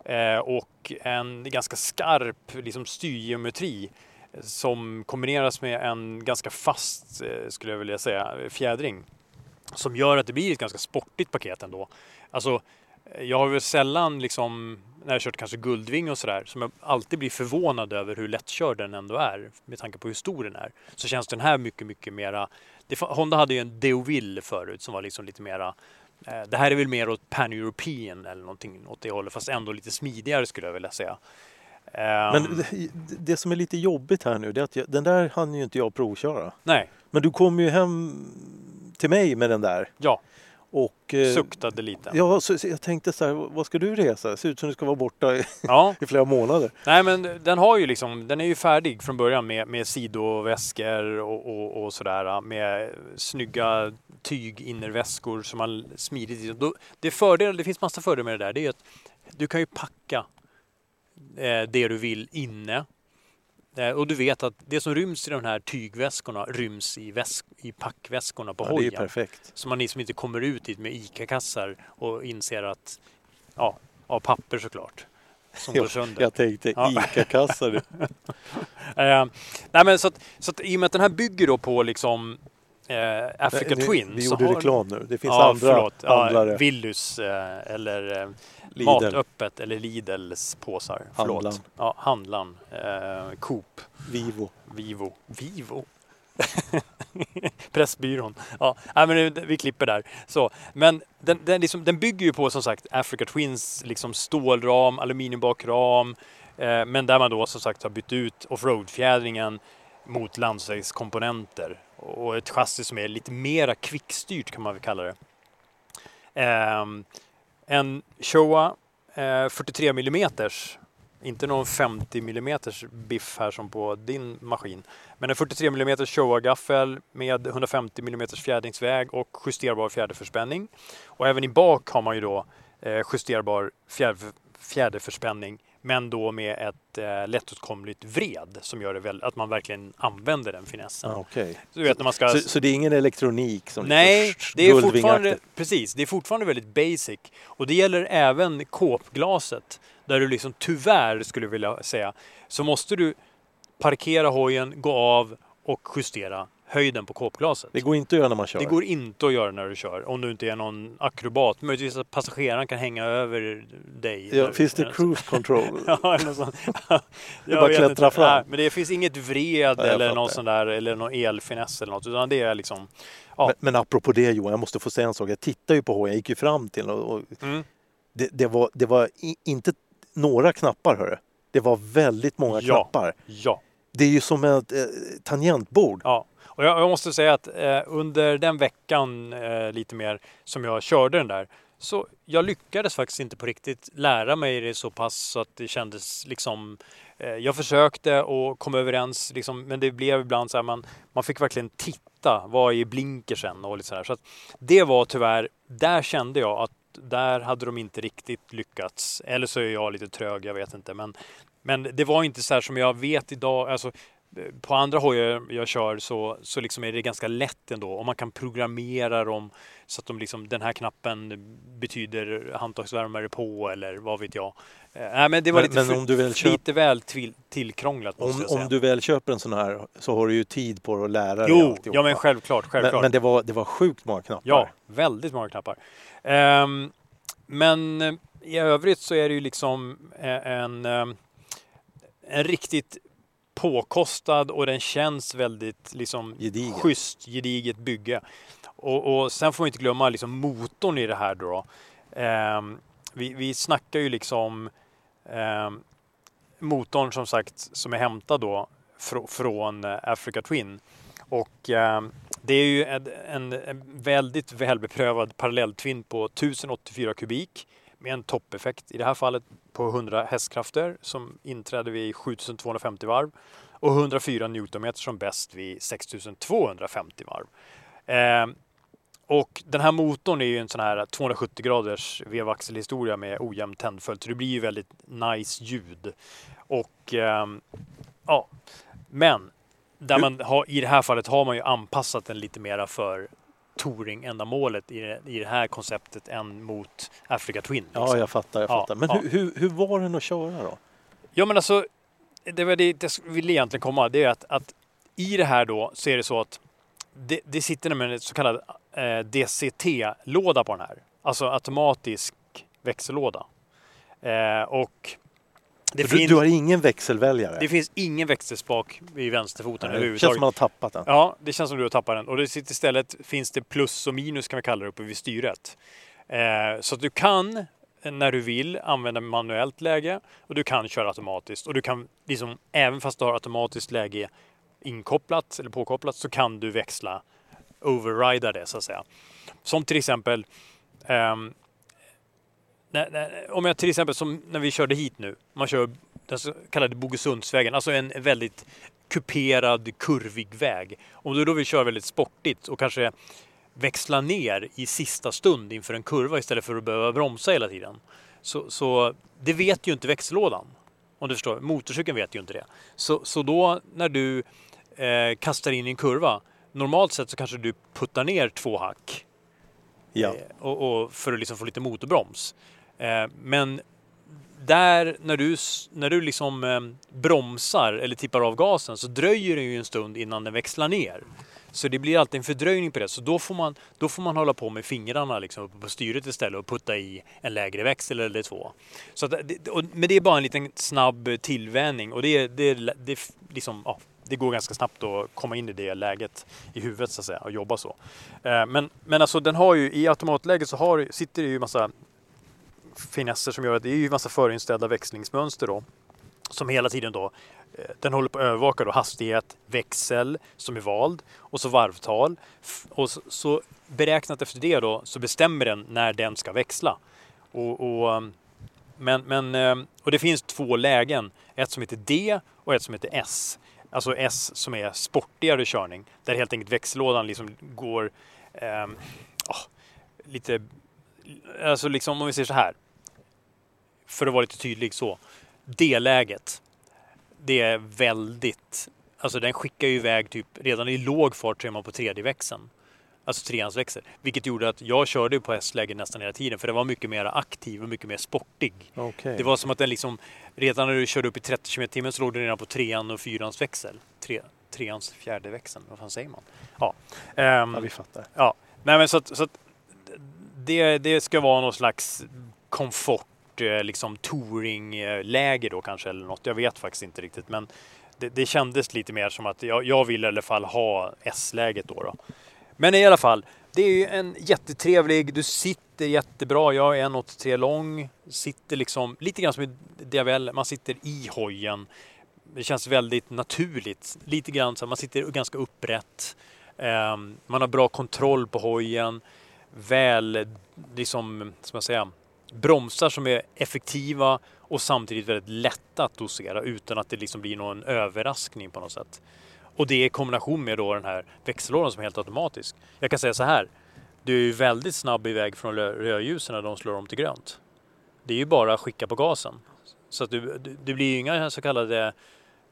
eh, och en ganska skarp liksom, styrgeometri som kombineras med en ganska fast, eh, skulle jag vilja säga, fjädring som gör att det blir ett ganska sportigt paket ändå. Alltså, jag har väl sällan liksom, när jag kört kanske Guldving och sådär, som jag alltid blir förvånad över hur lättkörd den ändå är med tanke på hur stor den är. Så känns den här mycket, mycket mera... Det, Honda hade ju en Deauville förut som var liksom lite mera... Eh, det här är väl mer åt Pan-European eller någonting åt det hållet, fast ändå lite smidigare skulle jag vilja säga. Ehm, Men det, det som är lite jobbigt här nu det är att jag, den där hann ju inte jag provköra. Nej, Men du kom ju hem till mig med den där. ja. Och, eh, Suktade lite. Ja, så, så jag tänkte så här, vad ska du resa? Det ser ut som du ska vara borta i, Ja. *laughs* i flera månader. Nej men den har ju liksom, den är ju färdig från början med, med sidoväskor och, och, och sådär med snygga tyginnerväskor som man smidigt i. Det, fördel, det finns massa fördelar med det där. Det är att du kan ju packa eh, det du vill inne. Eh, och du vet att det som ryms i de här tygväskorna ryms i, väsk, i packväskorna på Ja, det är hojen. perfekt. Så man liksom inte kommer ut dit med ICA-kassar och inser att, ja, av papper såklart, som går sönder. Jag tänkte Ja. ICA-kassa. det. *laughs* Eh, nej men så att, så att i och med att den här bygger då på liksom eh, Africa Nej, Twin. Vi gjorde reklam nu. Det finns ja, andra förlåt. Ja, handlare. Willys eh, eller eh, Lidl. Matöppet eller Lidls påsar. Förlåt. Handlarn. Ja, Handlarn. Eh, Coop. Vivo. Vivo. Vivo? *laughs* Pressbyrån. Ja, nej, men vi klipper där. Så, men den, den, liksom, den bygger ju på som sagt Africa Twins liksom stålram, aluminiumbakram. Eh, men där man då som sagt har bytt ut offroad-fjädringen mot landsvägskomponenter. Och ett chassi som är lite mera kvickstyrt kan man väl kalla det. Ehm, en Showa eh, 43 mm inte någon 50 mm biff här som på din maskin. Men en 43 mm Showa-gaffel med 150 mm fjädringsväg och justerbar fjäderförspänning. Och även i bak har man ju då eh, justerbar fjär, fjäderförspänning men då med ett eh, lättåtkomligt vred som gör det väl, att man verkligen använder den finessen. Ah, okej. Så vet när man ska... så, så det är ingen elektronik som Nej, lite det är fortfarande, precis, det är fortfarande väldigt basic. Och det gäller även kåpglaset. Där du liksom tyvärr, skulle vilja säga, så måste du parkera hojen, gå av och justera höjden på kåpglaset. Det går inte att göra när man kör. Det går inte att göra när du kör, om du inte är någon akrobat. Möjligtvis att passageraren kan hänga över dig. ja, finns det cruise control? *laughs* Ja, något sånt. *laughs* bara Jag vet klättra inte. fram. Nej, men det finns inget vred jag eller någon sån där, eller någon elfiness eller något. Utan det är liksom, ja. Men, men apropå det Johan, jag måste få säga en sak. Jag tittar ju på hojen, jag gick ju fram till och, och Mm. det, det var, det var i, inte några knappar hörru. Det var väldigt många Ja. knappar. Ja. Det är ju som ett eh, tangentbord. Ja, och jag, jag måste säga att eh, under den veckan eh, lite mer som jag körde den där så jag lyckades faktiskt inte på riktigt lära mig det så pass så att det kändes liksom eh, jag försökte och kom överens liksom, men det blev ibland så här man, man fick verkligen titta, vad är blinkersen och lite så här. Så att det var tyvärr, där kände jag att där hade de inte riktigt lyckats. Eller så är jag lite trög, jag vet inte. Men, men det var inte så här som jag vet idag. Alltså, på andra hojar jag kör så, så liksom är det ganska lätt ändå. Och man kan programmera dem så att de liksom, den här knappen betyder handtagsvärmare på eller vad vet jag. Nej, men det var Men- lite, men om du väl köp- lite väl till, tillkrånglat Om, om du väl köper en sån här så har du ju tid på att lära dig Jo, ja men självklart, självklart. Men, men det, var, det var sjukt många knappar. Ja, väldigt många knappar. Ehm, men eh, i övrigt så är det ju liksom eh, en, en riktigt påkostad och den känns väldigt liksom Gedigen. schysst, gediget bygge. Och, och sen får man inte glömma liksom motorn i det här då. Ehm, vi, vi snackar ju liksom ehm, motorn som sagt som är hämtad då fr- från eh, Africa Twin. Och ehm, det är ju en, en, en väldigt välbeprövad parallelltvinn på 1084 kubik med en toppeffekt i det här fallet på 100 hästkrafter som inträder vid 7250 varv och 104 newtonmeter som bäst vid 6250 varv. Ehm, och den här motorn är ju en sån här 270 graders vevaxelhistoria med ojämn tändföljd så det blir ju väldigt nice ljud. Och ehm, ja, men där man har, i det här fallet har man ju anpassat den lite mera för touring-ändamålet i det, i det här konceptet än mot Africa Twin. Ja, liksom. jag fattar. Jag Ja, fattar. Men ja. hur, hur, hur var den att köra då? Ja men alltså, det var det jag ville egentligen komma. Det är att, att i det här då så är det så att det, det sitter nämligen en så kallad eh, DCT-låda på den här. Alltså automatisk växellåda. Eh, och du, finns, du har ingen växelväljare? det finns ingen växelspak i vänsterfoten Nej, det känns som man har tappat den. Ja, det känns som du har tappat den. Och det sitter istället finns det plus och minus kan vi kalla det uppe vid styret. Eh, så att du kan när du vill använda manuellt läge och du kan köra automatiskt. Och du kan liksom, även fast du har automatiskt läge inkopplat eller påkopplat så kan du växla overridar det så att säga. Som till exempel ehm, när, när, om jag till exempel som när vi körde hit nu, man kör den så kallade Bogesundsvägen, alltså en väldigt kuperad, kurvig väg. Om du då vill köra väldigt sportigt och kanske växla ner i sista stund inför en kurva istället för att behöva bromsa hela tiden. Så, så det vet ju inte växellådan. Om du förstår, motorcykeln vet ju inte det. Så, så då när du eh, kastar in i en kurva, normalt sett så kanske du puttar ner två hack. Ja. Eh, och, och för att liksom få lite motorbroms. Eh, men där när du, när du liksom eh, bromsar eller tippar av gasen så dröjer det ju en stund innan den växlar ner. Så det blir alltid en fördröjning på det. Så då får man, då får man hålla på med fingrarna liksom uppe på styret istället och putta i en lägre växel eller två. Så att och, men det är bara en liten snabb tillvänjning och det, det, det, liksom, ja, det går ganska snabbt att komma in i det läget i huvudet så att säga och jobba så. Eh, Men, men alltså den har ju i automatläget så har, sitter det ju massa finesser som gör att det är ju massa förinställda växlingsmönster då. Som hela tiden då, eh, den håller på att övervaka då hastighet, växel som är vald och så varvtal. Och så, så beräknat efter det då så bestämmer den när den ska växla. Och, och, eh, men, men, eh, och det finns två lägen, ett som heter D och ett som heter S. Alltså S som är sportigare körning, där helt enkelt växellådan liksom går eh, oh, lite, alltså liksom om vi säger så här, för att vara lite tydlig så, D-läget, det är väldigt, alltså den skickar ju iväg typ, redan i låg fart så är man på tredje växeln. Alltså trehandsväxel. Vilket gjorde att jag körde på S-läge nästan hela tiden för det var mycket mer aktiv och mycket mer sportig. Okej. Det var som att den liksom, redan när du körde upp i 30 km timmen så låg den redan på trean och fyrans växel. Tre, treans fjärde växeln, vad fan säger man? Ja, Ehm, Ja, vi fattar. Ja, nej men så att, så att det, det ska vara någon slags komfort, eh, liksom touringläger då kanske eller något. Jag vet faktiskt inte riktigt, men det, det kändes lite mer som att jag, jag vill i alla fall ha S-läget då, då. Men i alla fall, det är ju en jättetrevlig, du sitter jättebra, jag är 1,83 lång, sitter liksom lite grann som i DVL, man sitter i hojen. Det känns väldigt naturligt, lite grann så man sitter ganska upprätt. Ehm, man har bra kontroll på hojen, väl, liksom, som jag säger, bromsar som är effektiva och samtidigt väldigt lätta att dosera utan att det liksom blir någon överraskning på något sätt. Och det i kombination med då den här växellådan som är helt automatisk. Jag kan säga så här, du är ju väldigt snabb iväg från rö- rödljusen när de slår om till grönt. Det är ju bara att skicka på gasen. Så att du, du- det blir ju inga så kallade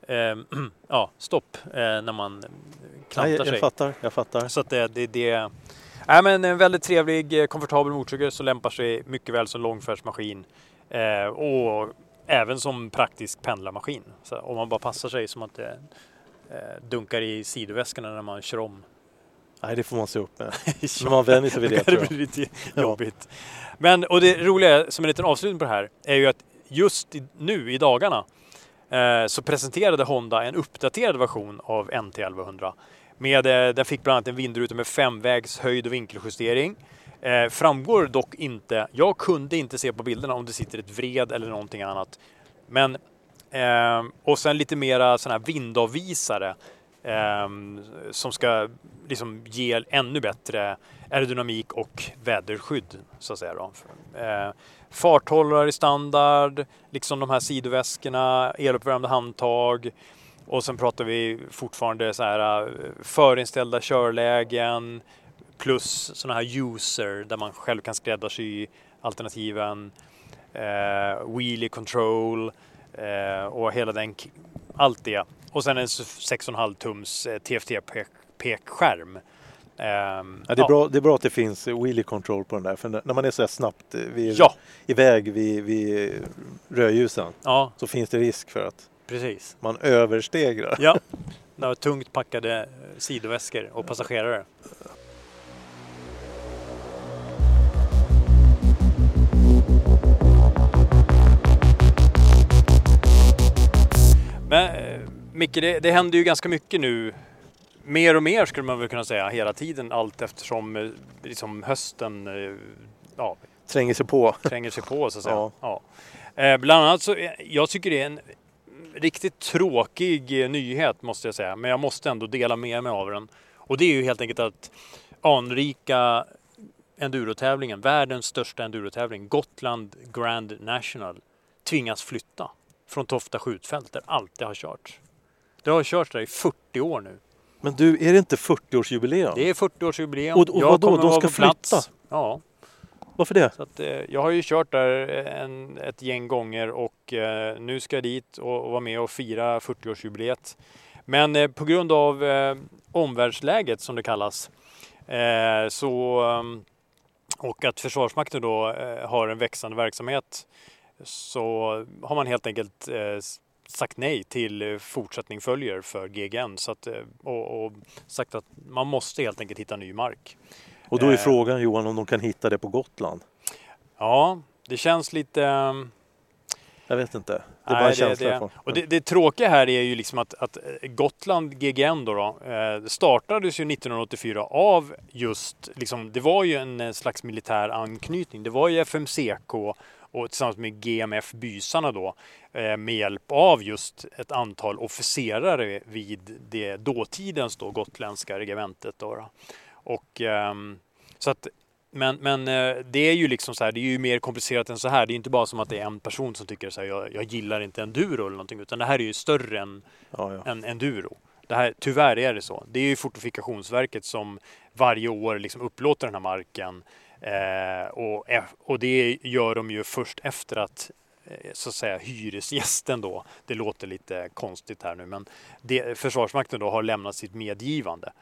eh, *clears throat* ja, stopp eh, när man klantar Nej, jag, sig. jag fattar, jag fattar. Så att det, det, det Nej, men en väldigt trevlig, eh, komfortabel motorcykel som lämpar sig mycket väl som långfärdsmaskin eh, och även som praktisk pendlarmaskin. Så om man bara passar sig som att det eh, dunkar i sidoväskorna när man kör om. Nej, det får man se upp med. *laughs* Men man vänjer sig vid det, Då tror jag. det bli lite Ja. jobbigt. Men, och det roliga som en liten avslutning på det här är ju att just nu i dagarna eh, så presenterade Honda en uppdaterad version av NT 1100. Med, eh, den fick bland annat en vindruta med femvägs höjd och vinkeljustering. Eh, framgår dock inte, jag kunde inte se på bilderna om det sitter ett vred eller någonting annat. Men, eh, och sen lite mera sådana här vindavvisare eh, som ska liksom ge ännu bättre aerodynamik och väderskydd så att säga. Då. Eh, farthållare i standard, liksom de här sidoväskorna, eluppvärmda handtag och sen pratar vi fortfarande så här eh, förinställda körlägen plus sådana här user där man själv kan skräddarsy alternativen, eh, wheelie control eh, och hela den, allt det. Och sen en 6,5 tums eh, TFT-pekskärm. Ehm, Ja, det, är bra, det är bra att det finns wheelie control på den där. För när man är så här snabbt eh, vid, Ja. iväg vid, vid rödljusen Ja, så finns det risk för att precis. man överstegrar. Ja, några tungt packade eh, sidoväskor och passagerare. Men eh, Micke, det, det händer ju ganska mycket nu. Mer och mer skulle man väl kunna säga hela tiden allt eftersom eh, liksom hösten ja, Tränger sig på. tränger sig på så att säga. Ja. Ja. Eh, bland annat så, jag tycker det är en riktigt tråkig eh, nyhet måste jag säga, men jag måste ändå dela med mig av den. Och det är ju helt enkelt att anrika endurotävlingen, världens största endurotävling, Gotland Grand National, tvingas flytta från Tofta skjutfält där alltid har kört. Det har körts där i 40 år nu. Men du, är det inte 40-årsjubileum? Det är 40-årsjubileum. Och- och vadå, de ska flytta? Ja, varför det? så att, eh, jag har ju kört där eh, en, ett gäng gånger och eh, nu ska jag dit och, och vara med och fira 40-årsjubileet. Men eh, på grund av eh, omvärldsläget som det kallas eh, så, eh, och att Försvarsmakten då eh, har en växande verksamhet så har man helt enkelt eh, sagt nej till eh, fortsättning följer för GGN så att, och, och sagt att man måste helt enkelt hitta ny mark. Och då är Eh. frågan Johan om de kan hitta det på Gotland. Ja, det känns lite ehm, Jag vet inte. Det är bara Nej, en känsla. det, får. och det, det tråkiga här är ju liksom att, att Gotland GGN då, då eh, startades ju 1984 av just, liksom, det var ju en eh, slags militär anknytning. Det var ju FMCK och tillsammans med GMF Bysarna då eh, med hjälp av just ett antal officerare vid det dåtidens då gotländska regementet. Då, då. Och, ehm, så att men, men eh, det är ju liksom så här, det är ju mer komplicerat än så här. Det är inte bara som att det är en person som tycker så här, jag, jag gillar inte enduro eller någonting, utan det här är ju större än, Ja, ja. än enduro. Det här, tyvärr är det så. Det är ju Fortifikationsverket som varje år liksom upplåter den här marken eh, och, och det gör de ju först efter att eh, så att säga hyresgästen då, det låter lite konstigt här nu, men det, Försvarsmakten då har lämnat sitt medgivande.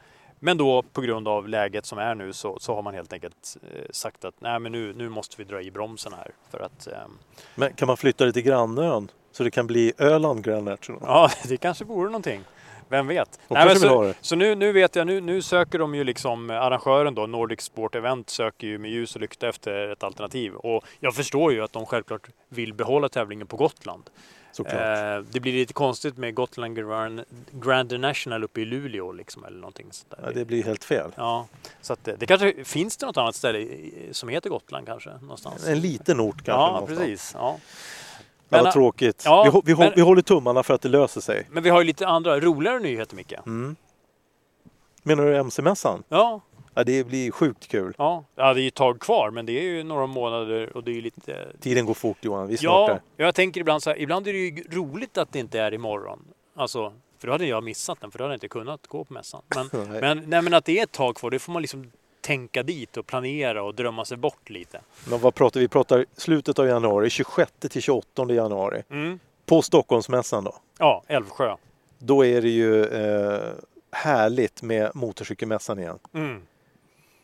Men då på grund av läget som är nu så, så har man helt enkelt eh, sagt att nej men nu, nu måste vi dra i bromsen här för att ehm, Men kan man flytta det till grannön? Så det kan bli Öland Grand National? ja *laughs* det kanske vore någonting. Vem vet? Nej, men så så nu, nu vet jag, nu, nu söker de ju liksom arrangören då, Nordic Sport Event söker ju med ljus och lykta efter ett alternativ. Och jag förstår ju att de självklart vill behålla tävlingen på Gotland. Eh, det blir lite konstigt med Gotland Grand, Grand National uppe i Luleå liksom eller någonting sånt där. Ja, det blir helt fel. Ja, så att det, det kanske finns det något annat ställe som heter Gotland kanske någonstans. En liten ort kanske. ja, någonstans. precis. Ja. Ja, Men, vad tråkigt. ja, vi, vi, men- vi håller tummarna för att det löser sig. Men vi har ju lite andra roligare nyheter Micke. Mm. Menar du MC-mässan? Ja, Ja, det blir sjukt kul. ja. ja, det är ju ett tag kvar men det är ju några månader och det är ju lite... Tiden går fort Johan, vi är snart Ja, där. jag tänker ibland så här, ibland är det ju roligt att det inte är imorgon. Alltså, för då hade jag missat den för då hade jag inte kunnat gå på mässan. Men, *laughs* Nej. men, nej, men att det är ett tag kvar, det får man liksom tänka dit och planera och drömma sig bort lite. Men vad pratar vi? Vi pratar slutet av januari, 26 till 28 januari. Mm. På Stockholmsmässan då. Ja, Älvsjö. Då är det ju eh, härligt med motorcykelmässan igen. Mm.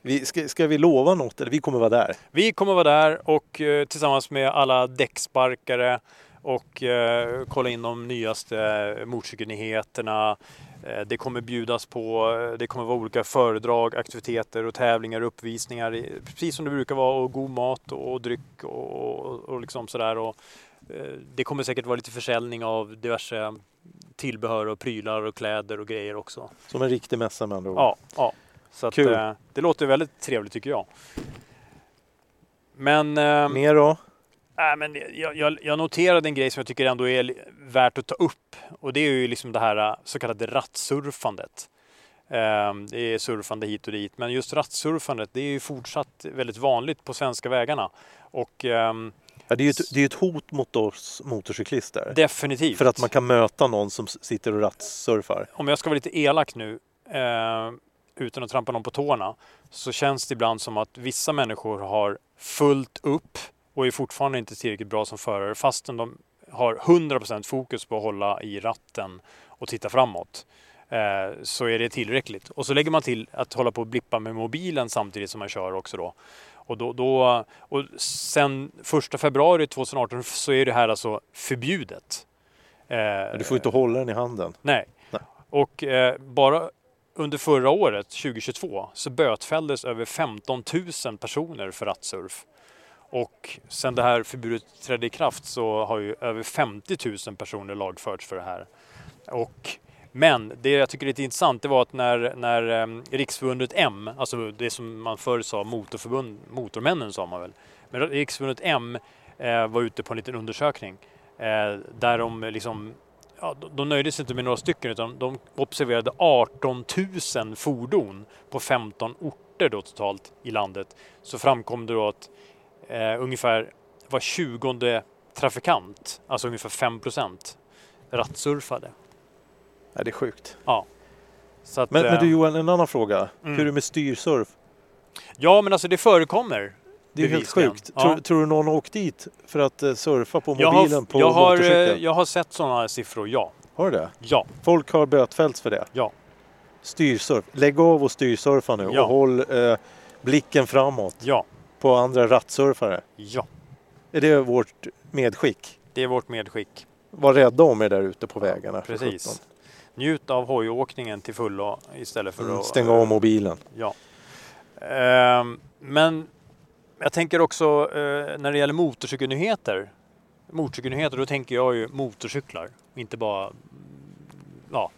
Vi, ska, ska vi lova något? Eller vi kommer vara där. Vi kommer vara där och eh, tillsammans med alla däcksparkare och eh, kolla in de nyaste motorcykelnyheterna. Eh, det kommer bjudas på, eh, det kommer vara olika föredrag, aktiviteter och tävlingar uppvisningar. Precis som det brukar vara och god mat och, och dryck och, och, och liksom sådär. Och, eh, det kommer säkert vara lite försäljning av diverse tillbehör och prylar och kläder och grejer också. Som en riktig mässa med andra ord. Ja, ja. Så att, Kul. eh, det låter väldigt trevligt tycker jag. Men... ehm, Mer då? Nej, men jag, jag, jag noterade en grej som jag tycker ändå är värt att ta upp. Och det är ju liksom det här äh, så kallade rattsurfandet. Ehm, Det är surfande hit och dit. Men just rattsurfandet det är ju fortsatt väldigt vanligt på svenska vägarna. Och ehm, Ja, det är ju ett, det är ett hot mot oss motorcyklister. definitivt. För att man kan möta någon som sitter och rattsurfar. Om jag ska vara lite elak nu, eh, utan att trampa någon på tårna, så känns det ibland som att vissa människor har fullt upp och är fortfarande inte tillräckligt bra som förare fastän de har 100% fokus på att hålla i ratten och titta framåt. Eh, så är det tillräckligt. Och så lägger man till att hålla på och blippa med mobilen samtidigt som man kör också då. Och, då, då, och sen 1 februari 2018 så är det här alltså förbjudet. Du får inte hålla den i handen. Nej. Nej. Och eh, bara under förra året, 2022, så bötfälldes över 15 000 personer för rattsurf. Och sen det här förbudet trädde i kraft så har ju över 50 000 personer lagförts för det här. Och, men det jag tycker är lite intressant det var att när, när ehm, Riksförbundet M, alltså det som man förr sa motorförbund, Motormännen sa man väl, men Riksförbundet M eh, var ute på en liten undersökning eh, där de liksom ja, de, de nöjde sig inte med några stycken utan de observerade 18 000 fordon på 15 orter då totalt i landet. Så framkom det då att eh, ungefär var tjugonde trafikant, alltså ungefär 5 procent, rattsurfade. Ja, det är sjukt. Ja. Att, Men, men eh, du Johan, en annan fråga. Mm. Hur är det med styrsurf? Ja, men alltså det förekommer. Det är helt sjukt. Ja. Tror, tror du någon har åkt dit för att eh, surfa på Jag mobilen har, på jag, har, eh, jag har sett sådana siffror, ja. Har du det? Ja, Folk har bötfällts för det? ja. Styrsurf. Lägg av och styrsurfa nu Ja. och håll eh, blicken framåt Ja, på andra rattsurfare. ja. Är det vårt medskick? Det är vårt medskick. Var rädda om er där ute på vägarna. Precis. Njut av hojåkningen till fullo istället för Mm, att... stäng av mobilen. Ja. Ehm, men jag tänker också eh, när det gäller motorcykelnyheter. Motorcykelnyheter, då tänker jag ju motorcyklar. Inte bara mm, ja,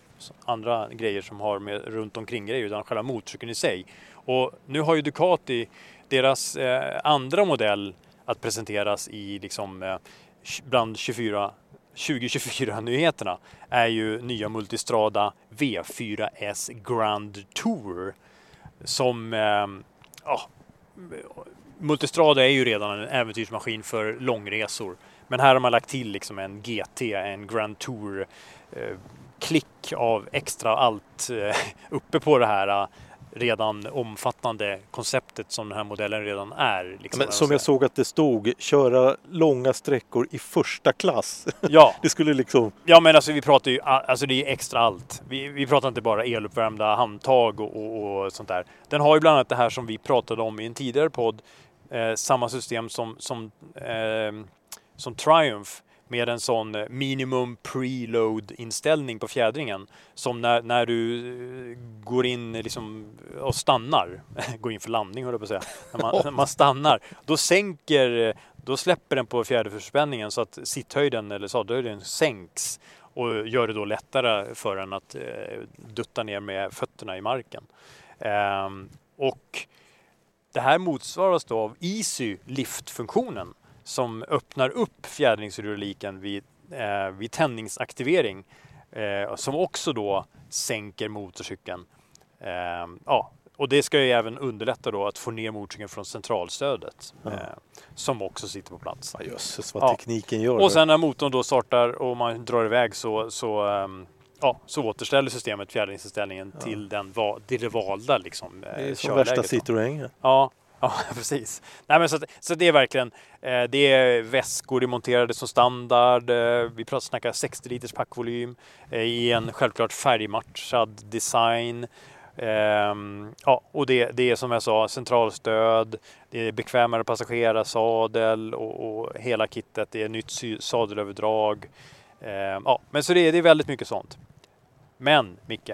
andra grejer som har med runt omkring grejer utan själva motorcykeln i sig. Och nu har ju Ducati deras eh, andra modell att presenteras i liksom eh, bland 24 2024-nyheterna är ju nya Multistrada V4S Grand Tour som eh, ja, Multistrada är ju redan en äventyrsmaskin för långresor. Men här har man lagt till liksom en GT, en Grand Tour eh, klick av extra allt eh, *laughs* uppe på det här eh, redan omfattande konceptet som den här modellen redan är. Liksom, Men som jag såg att det stod, köra långa sträckor i första klass. *laughs* Ja, Det skulle liksom... ja, men alltså vi pratar ju, alltså det är extra allt. Vi, vi pratar inte bara eluppvärmda handtag och, och, och sånt där. Den har ju bland annat det här som vi pratade om i en tidigare podd, eh, samma system som, som, eh, som Triumph med en sån eh, minimum preload inställning på fjädringen. Som när, när du eh, går in liksom och stannar, *laughs* går in för landning höll jag på att säga, när man, när man stannar, då sänker, eh, då släpper den på fjäderförspänningen så att sitthöjden eller sadelhöjden sänks och gör det då lättare för en att eh, dutta ner med fötterna i marken. Ehm, och det här motsvaras då av Easy liftfunktionen som öppnar upp fjädringshydrauliken vid, eh, vid tändningsaktivering eh, som också då sänker motorcykeln. Eh, ja, och det ska ju även underlätta då att få ner motorcykeln från centralstödet Ja. eh, som också sitter på plats. Ja, jösses vad Ja. tekniken gör. Och sen när motorn då startar och man drar iväg så, så, ehm, ja, så återställer systemet fjädringsinställningen till, den, va- till det valda liksom, det är eh, som värsta. Citroën. Ja, ja *laughs* precis. Nej, men så, att, så det är verkligen, eh, det är väskor monterade som standard. Eh, vi pratar snackar 60 liters packvolym eh, i en självklart färgmatchad design. Ehm, ja, och det, det är som jag sa centralstöd, det är bekvämare passagerarsadel och, och hela kittet. Det är nytt sadelöverdrag. Ehm, ja, men så det, är- det är väldigt mycket sånt. Men Micke,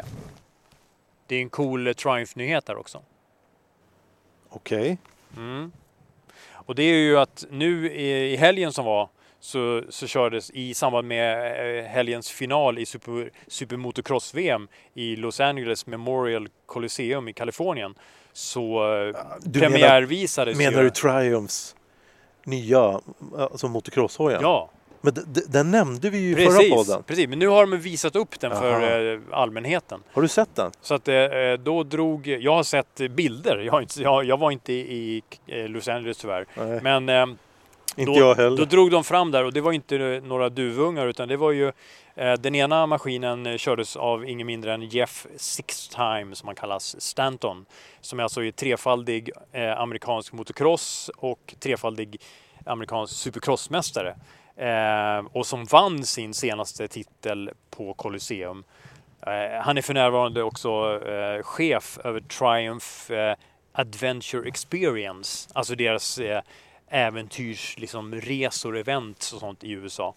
det är en cool Triumph-nyhet här också. Okej. Mm. Och det är ju att nu i, helgen som var så, så kördes i samband med eh, helgens final i super, Supermotocross-VM i Los Angeles Memorial Coliseum i Kalifornien så eh, Du menar, premiärvisades menar ju... du Triumphs nya alltså motocrosshojen? Ja, Men den nämnde vi ju i förra podden. precis. Men nu har de visat upp den för Aha. eh, allmänheten. Har du sett den? Så att eh, då drog... Jag har sett bilder. Jag, inte, jag, jag var inte i Los Angeles tyvärr. Nej, Men eh, inte då, jag heller. Då drog de fram där och det var inte några duvungar utan det var ju eh, den ena maskinen eh, kördes av ingen mindre än Jeff Sixtime som han kallas Stanton. Som är alltså är trefaldig eh, amerikansk motocross och trefaldig amerikansk supercrossmästare. Eh, och som vann sin senaste titel på Colosseum. Eh, han är för närvarande också eh, chef över Triumph eh, Adventure Experience, alltså deras eh, äventyrs, liksom, resor, event och sånt i USA.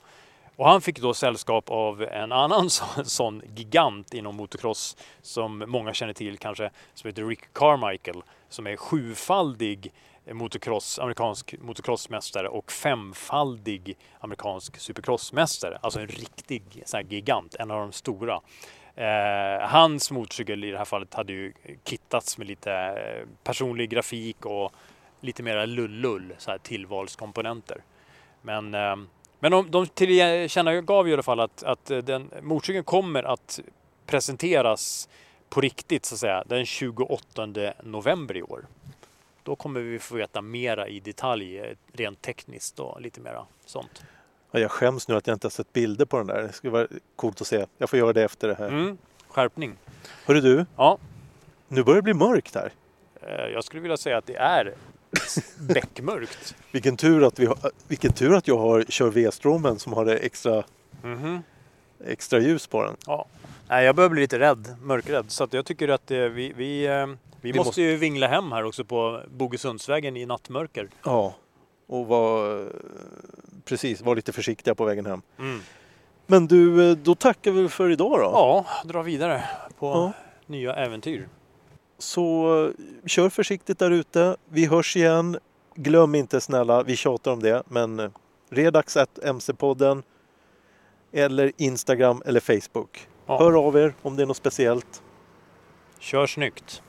Och han fick då sällskap av en annan *laughs* sån, sån gigant inom motocross som många känner till kanske, som heter Rick Carmichael, som är sjufaldig motocross, amerikansk motocrossmästare och femfaldig amerikansk supercrossmästare. Alltså en riktig så här gigant, en av de stora. Eh, hans motorcykel i det här fallet hade ju kittats med lite eh, personlig grafik och lite mera lullull, så här tillvalskomponenter. Men eh, Men de, de tillkännagav i alla fall att, att eh, den motorcykeln kommer att presenteras på riktigt så att säga den 28 november i år. Då kommer vi få veta mera i detalj rent tekniskt och lite mera sånt. Ja, jag skäms nu att jag inte har sett bilder på den där. Det skulle vara coolt att se. Jag får göra det efter det här. Mm, skärpning. Hörru du, Ja, nu börjar det bli mörkt här. eh, jag skulle vilja säga att det är *laughs* beckmörkt. Vilken tur att, vi har, vilken tur att jag har kör V-stromen som har det extra, Mhm. extra ljus på den. Ja. Nej, jag börjar bli lite rädd, mörkrädd. Så att jag tycker att eh, vi, vi, eh, vi, måste, måste- ju vingla hem här också på Bogesundsvägen i nattmörker. Ja, och var, precis, var lite försiktiga på vägen hem. Mm. Men du, eh, då tackar vi för idag då. Ja, dra vidare på Ja. nya äventyr. Så eh, kör försiktigt där ute. Vi hörs igen. Glöm inte snälla, vi tjatar om det, men eh, Redax MC-podden eller Instagram eller Facebook. Ja. Hör av er om det är något speciellt. Kör snyggt,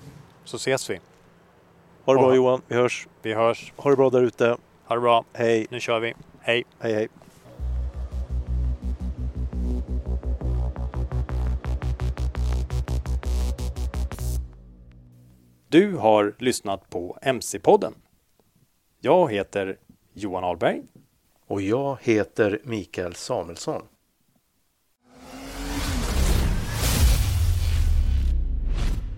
så ses vi. Ha det bra. Johan, vi hörs. Vi hörs. Ha det bra där ute. Ha det bra. Hej, Nu kör vi. Hej! hej, hej. Du har lyssnat på MC-podden. Jag heter Johan Ahlberg. Och jag heter Mikael Samuelsson.